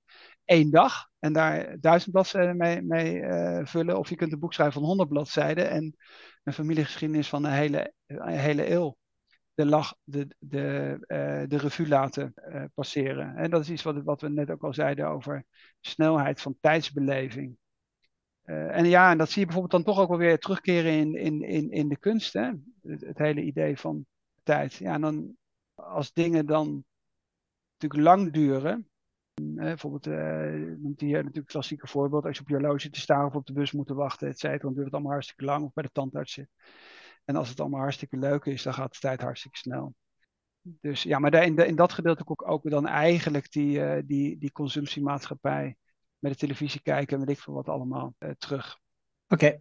één dag en daar duizend bladzijden mee, mee uh, vullen. Of je kunt een boek schrijven van honderd bladzijden en een familiegeschiedenis van een hele, een hele eeuw de, lach, de, de, uh, de revue laten uh, passeren. En dat is iets wat, wat we net ook al zeiden over snelheid van tijdsbeleving. Uh, en ja, en dat zie je bijvoorbeeld dan toch ook wel weer terugkeren in, in, in, in de kunst. Hè? Het, hele idee van tijd. Ja, dan als dingen dan natuurlijk lang duren. Bijvoorbeeld, noemt hier natuurlijk klassieke voorbeeld. Als je op je horloge te staan of op de bus moet wachten, et cetera, dan duurt het allemaal hartstikke lang. Of bij de tandarts zit. En als het allemaal hartstikke leuk is, dan gaat de tijd hartstikke snel. Dus ja, maar in, de, in dat gedeelte ook, ook dan eigenlijk die, uh, die, die consumptiemaatschappij met de televisie kijken en weet ik veel wat allemaal uh, terug. Oké,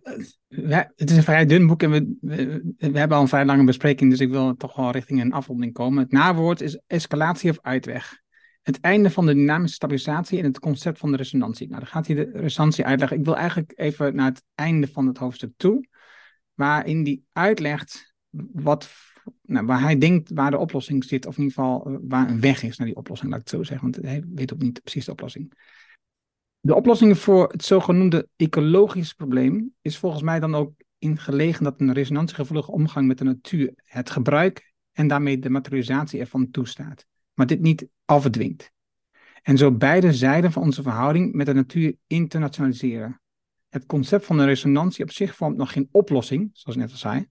okay. het is een vrij dun boek en we, we, we, hebben al een vrij lange bespreking, dus ik wil toch wel richting een afronding komen. Het nawoord is escalatie of uitweg. Het einde van de dynamische stabilisatie en het concept van de resonantie. Nou, dan gaat hij de resonantie uitleggen. Ik wil eigenlijk even naar het einde van het hoofdstuk toe, waarin hij uitlegt wat, nou, waar hij denkt waar de oplossing zit, of in ieder geval eh, waar een weg is naar die oplossing, laat ik het zo zeggen, want hij weet ook niet precies de oplossing. De oplossing voor het zogenoemde ecologische probleem is volgens mij dan ook ingelegen dat een resonantiegevoelige omgang met de natuur het gebruik en daarmee de materialisatie ervan toestaat, maar dit niet afdwingt. En zo beide zijden van onze verhouding met de natuur internationaliseren. Het concept van de resonantie op zich vormt nog geen oplossing, zoals ik net al zei,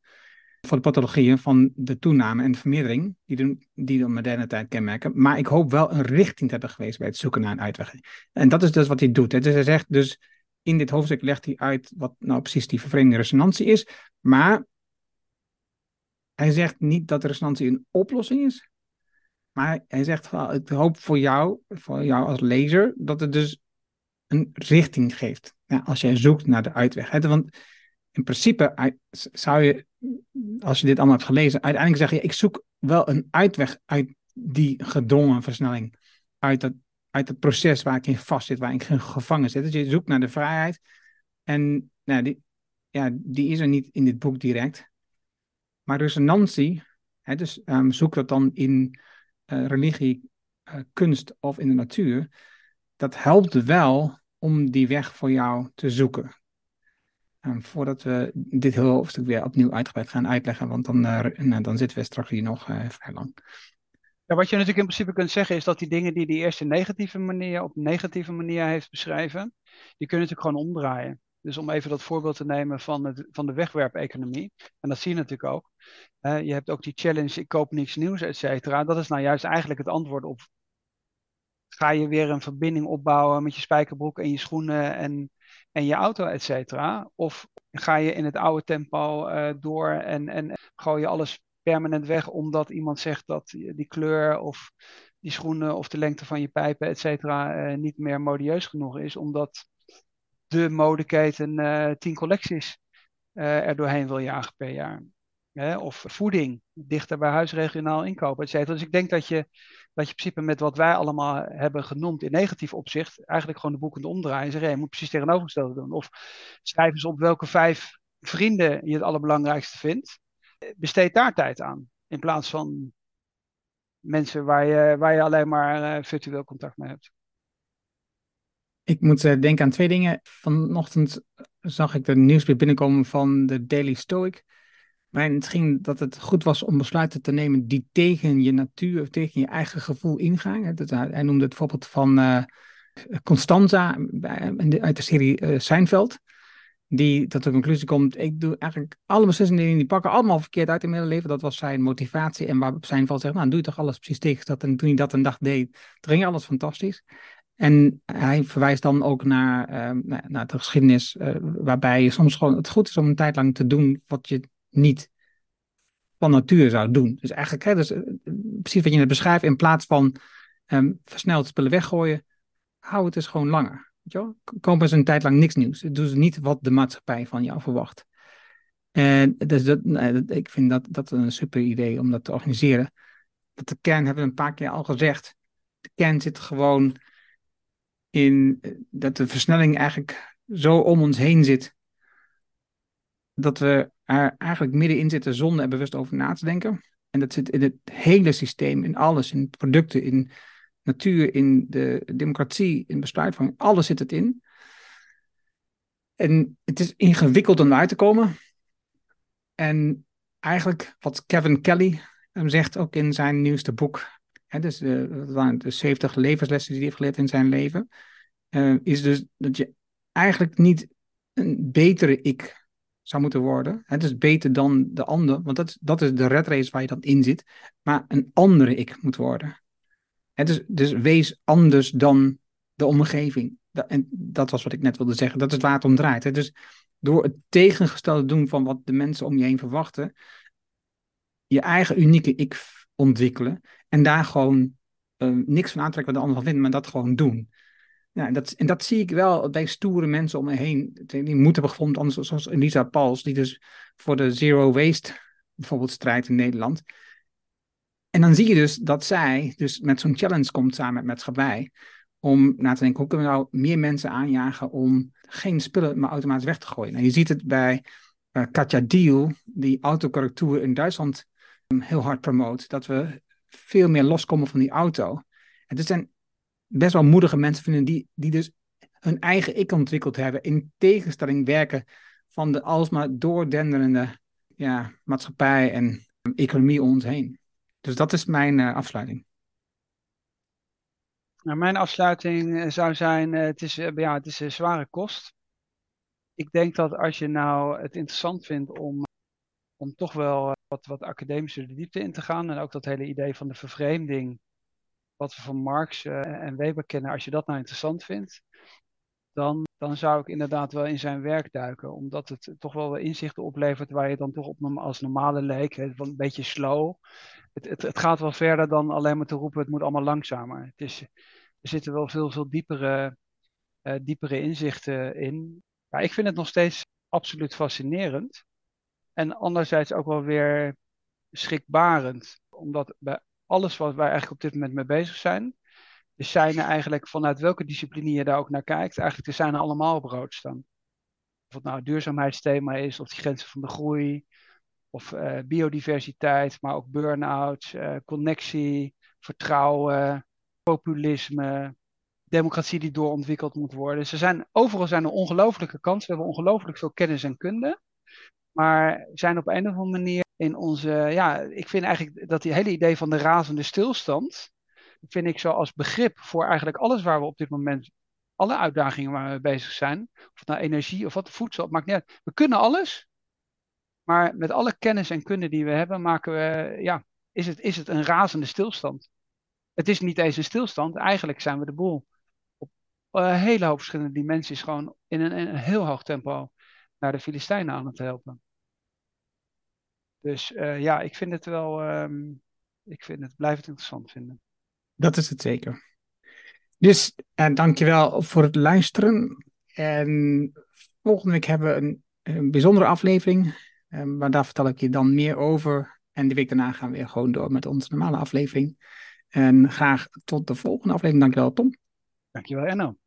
voor de pathologieën van de toename en de vermeerdering die de, die de moderne tijd kenmerken. Maar ik hoop wel een richting te hebben geweest bij het zoeken naar een uitweg. En dat is dus wat hij doet. Dus hij zegt dus, in dit hoofdstuk legt hij uit wat nou precies die vervreemde resonantie is. Maar hij zegt niet dat de resonantie een oplossing is. Maar hij zegt, ik hoop voor jou, voor jou als lezer, dat het dus een richting geeft. Als jij zoekt naar de uitweg. Want in principe zou je, als je dit allemaal hebt gelezen, uiteindelijk zeggen: je, ik zoek wel een uitweg uit die gedwongen versnelling. Uit, dat, uit het proces waar ik in vast zit, waar ik gevangen zit. Dus je zoekt naar de vrijheid. En nou, die, ja, die is er niet in dit boek direct. Maar resonantie, hè, dus um, zoek dat dan in uh, religie, uh, kunst of in de natuur. Dat helpt wel om die weg voor jou te zoeken. Um, voordat we dit heel hoofdstuk weer opnieuw uitgebreid gaan uitleggen, want dan, uh, dan zitten we straks hier nog uh, vrij lang. Wat je natuurlijk in principe kunt zeggen is dat die dingen die die eerste negatieve manier op negatieve manier heeft beschreven, die kunnen natuurlijk gewoon omdraaien. Dus om even dat voorbeeld te nemen van, het, van de wegwerpeconomie, en dat zie je natuurlijk ook. Je hebt ook die challenge, ik koop niks nieuws, et cetera. Dat is nou juist eigenlijk het antwoord op ga je weer een verbinding opbouwen met je spijkerbroek en je schoenen en, en je auto, et cetera? Of ga je in het oude tempo uh, door en, en gooi je alles permanent weg omdat iemand zegt dat die kleur of die schoenen of de lengte van je pijpen, et cetera, uh, niet meer modieus genoeg is, omdat de modeketen uh, tien collecties er doorheen wil jagen per jaar. Hè? Of voeding, dichter bij huis regionaal inkopen, et cetera. Dus ik denk dat je, dat je in principe met wat wij allemaal hebben genoemd in negatief opzicht, eigenlijk gewoon de boeken omdraaien en zeggen, je moet precies tegenovergestelde doen. Of schrijf eens op welke vijf vrienden je het allerbelangrijkste vindt. Besteed daar tijd aan. In plaats van mensen waar je, waar je alleen maar uh, virtueel contact mee hebt. Ik moet uh, denken aan twee dingen. Vanochtend zag ik de nieuwsbrief binnenkomen van de Daily Stoic. Maar het ging dat het goed was om besluiten te nemen die tegen je natuur of tegen je eigen gevoel ingaan. hij noemde het voorbeeld van uh, Constanza uit de serie uh, Seinfeld. Die tot de conclusie komt, ik doe eigenlijk alle beslissingen die pakken allemaal verkeerd uit in mijn leven. Dat was zijn motivatie. En waar Seinfeld zegt, nou doe je toch alles precies tegen dat. En toen hij dat een dag deed, toen ging alles fantastisch. En hij verwijst dan ook naar, naar de geschiedenis, uh, waarbij soms gewoon het goed is om een tijd lang te doen wat je niet van nature zou doen. Dus eigenlijk, hè, dus, eh, precies wat je net beschrijft, in plaats van um, versneld spullen weggooien, hou het dus gewoon langer. Weet je eens een tijd lang niks nieuws. Doe dus niet wat de maatschappij van jou verwacht. En dus dat, ik vind dat, dat een super idee om dat te organiseren. Dat de kern hebben we een paar keer al gezegd. De kern zit gewoon in eh, dat de versnelling eigenlijk zo om ons heen zit. Dat we er eigenlijk middenin zitten zonder er bewust over na te denken. En dat zit in het hele systeem, in alles, in producten, in natuur, in de democratie, in besluitvorming. Alles zit het in. En het is ingewikkeld om eruit te komen. En eigenlijk wat Kevin Kelly hem zegt, ook in zijn nieuwste boek, hè, dus de, de 70 levenslessen die hij heeft geleerd in zijn leven, uh, is dus dat je eigenlijk niet een betere ik zou moeten worden. Het is beter dan de ander, want dat, dat is de red race waar je dan in zit. Maar een andere ik moet worden. Het is, dus wees anders dan de omgeving. En dat was wat ik net wilde zeggen. Dat is waar het om draait. Hè. Dus door het tegengestelde doen van wat de mensen om je heen verwachten, je eigen unieke ik ontwikkelen en daar gewoon uh, niks van aantrekken wat de ander van vindt, maar dat gewoon doen. Ja, dat, en dat zie ik wel bij stoere mensen om me heen. Die moed hebben gevonden, anders zoals Elisa Pauls, die dus voor de Zero Waste bijvoorbeeld strijdt in Nederland. En dan zie je dus dat zij dus met zo'n challenge komt samen met maatschappij. Om na te denken, hoe kunnen we nou meer mensen aanjagen om geen spullen maar automatisch weg te gooien. Nou, je ziet het bij uh, Katja Diel, die autocorrectuur in Duitsland um, heel hard promoot. Dat we veel meer loskomen van die auto. Het zijn best wel moedige mensen vinden die, die dus hun eigen ik ontwikkeld hebben. In tegenstelling werken van de alsmaar doordenderende ja, maatschappij en economie om ons heen. Dus dat is mijn uh, afsluiting. Nou, mijn afsluiting eh, zou zijn, uh, het is, ja, het is een zware kost. Ik denk dat als je nou het interessant vindt om, om toch wel wat, wat academische diepte in te gaan en ook dat hele idee van de vervreemding wat we van Marx uh, en Weber kennen, als je dat nou interessant vindt, dan, dan zou ik inderdaad wel in zijn werk duiken. Omdat het toch wel inzichten oplevert waar je dan toch op als normale leek, een beetje slow. Het, het, het, gaat wel verder dan alleen maar te roepen, het moet allemaal langzamer. Het is, er zitten wel veel, veel diepere, uh, diepere inzichten in. Ik vind het nog steeds absoluut fascinerend. En anderzijds ook wel weer schrikbarend. Omdat bij alles wat wij eigenlijk op dit moment mee bezig zijn, de zijn eigenlijk vanuit welke discipline je daar ook naar kijkt, eigenlijk de zijn allemaal op rood staan. Of het nou het duurzaamheidsthema is, of die grenzen van de groei, of uh, biodiversiteit, maar ook burn-out, uh, connectie, vertrouwen, populisme, democratie die doorontwikkeld moet worden. Ze zijn, overal zijn er ongelooflijke kansen. We hebben ongelooflijk veel kennis en kunde. Maar zijn op een of andere manier in onze. Ja, ik vind eigenlijk dat die hele idee van de razende stilstand. vind ik zo als begrip voor eigenlijk alles waar we op dit moment. alle uitdagingen waar we bezig zijn. Of het nou energie of wat voedsel, maakt niet uit. We kunnen alles. Maar met alle kennis en kunde die we hebben, maken we, ja, is, het, is het een razende stilstand. het is niet eens een stilstand. Eigenlijk zijn we de boel op een hele hoop verschillende dimensies gewoon in een, in een heel hoog tempo naar de Filistijnen aan het helpen. Dus uh, ja, ik vind het wel, um, ik vind het, blijf het interessant vinden. Dat is het zeker. Dus uh, dankjewel voor het luisteren. En volgende week hebben we een, een bijzondere aflevering. Um, maar daar vertel ik je dan meer over. En de week daarna gaan we weer gewoon door met onze normale aflevering. En graag tot de volgende aflevering. Dankjewel, Tom. Dankjewel, Enno.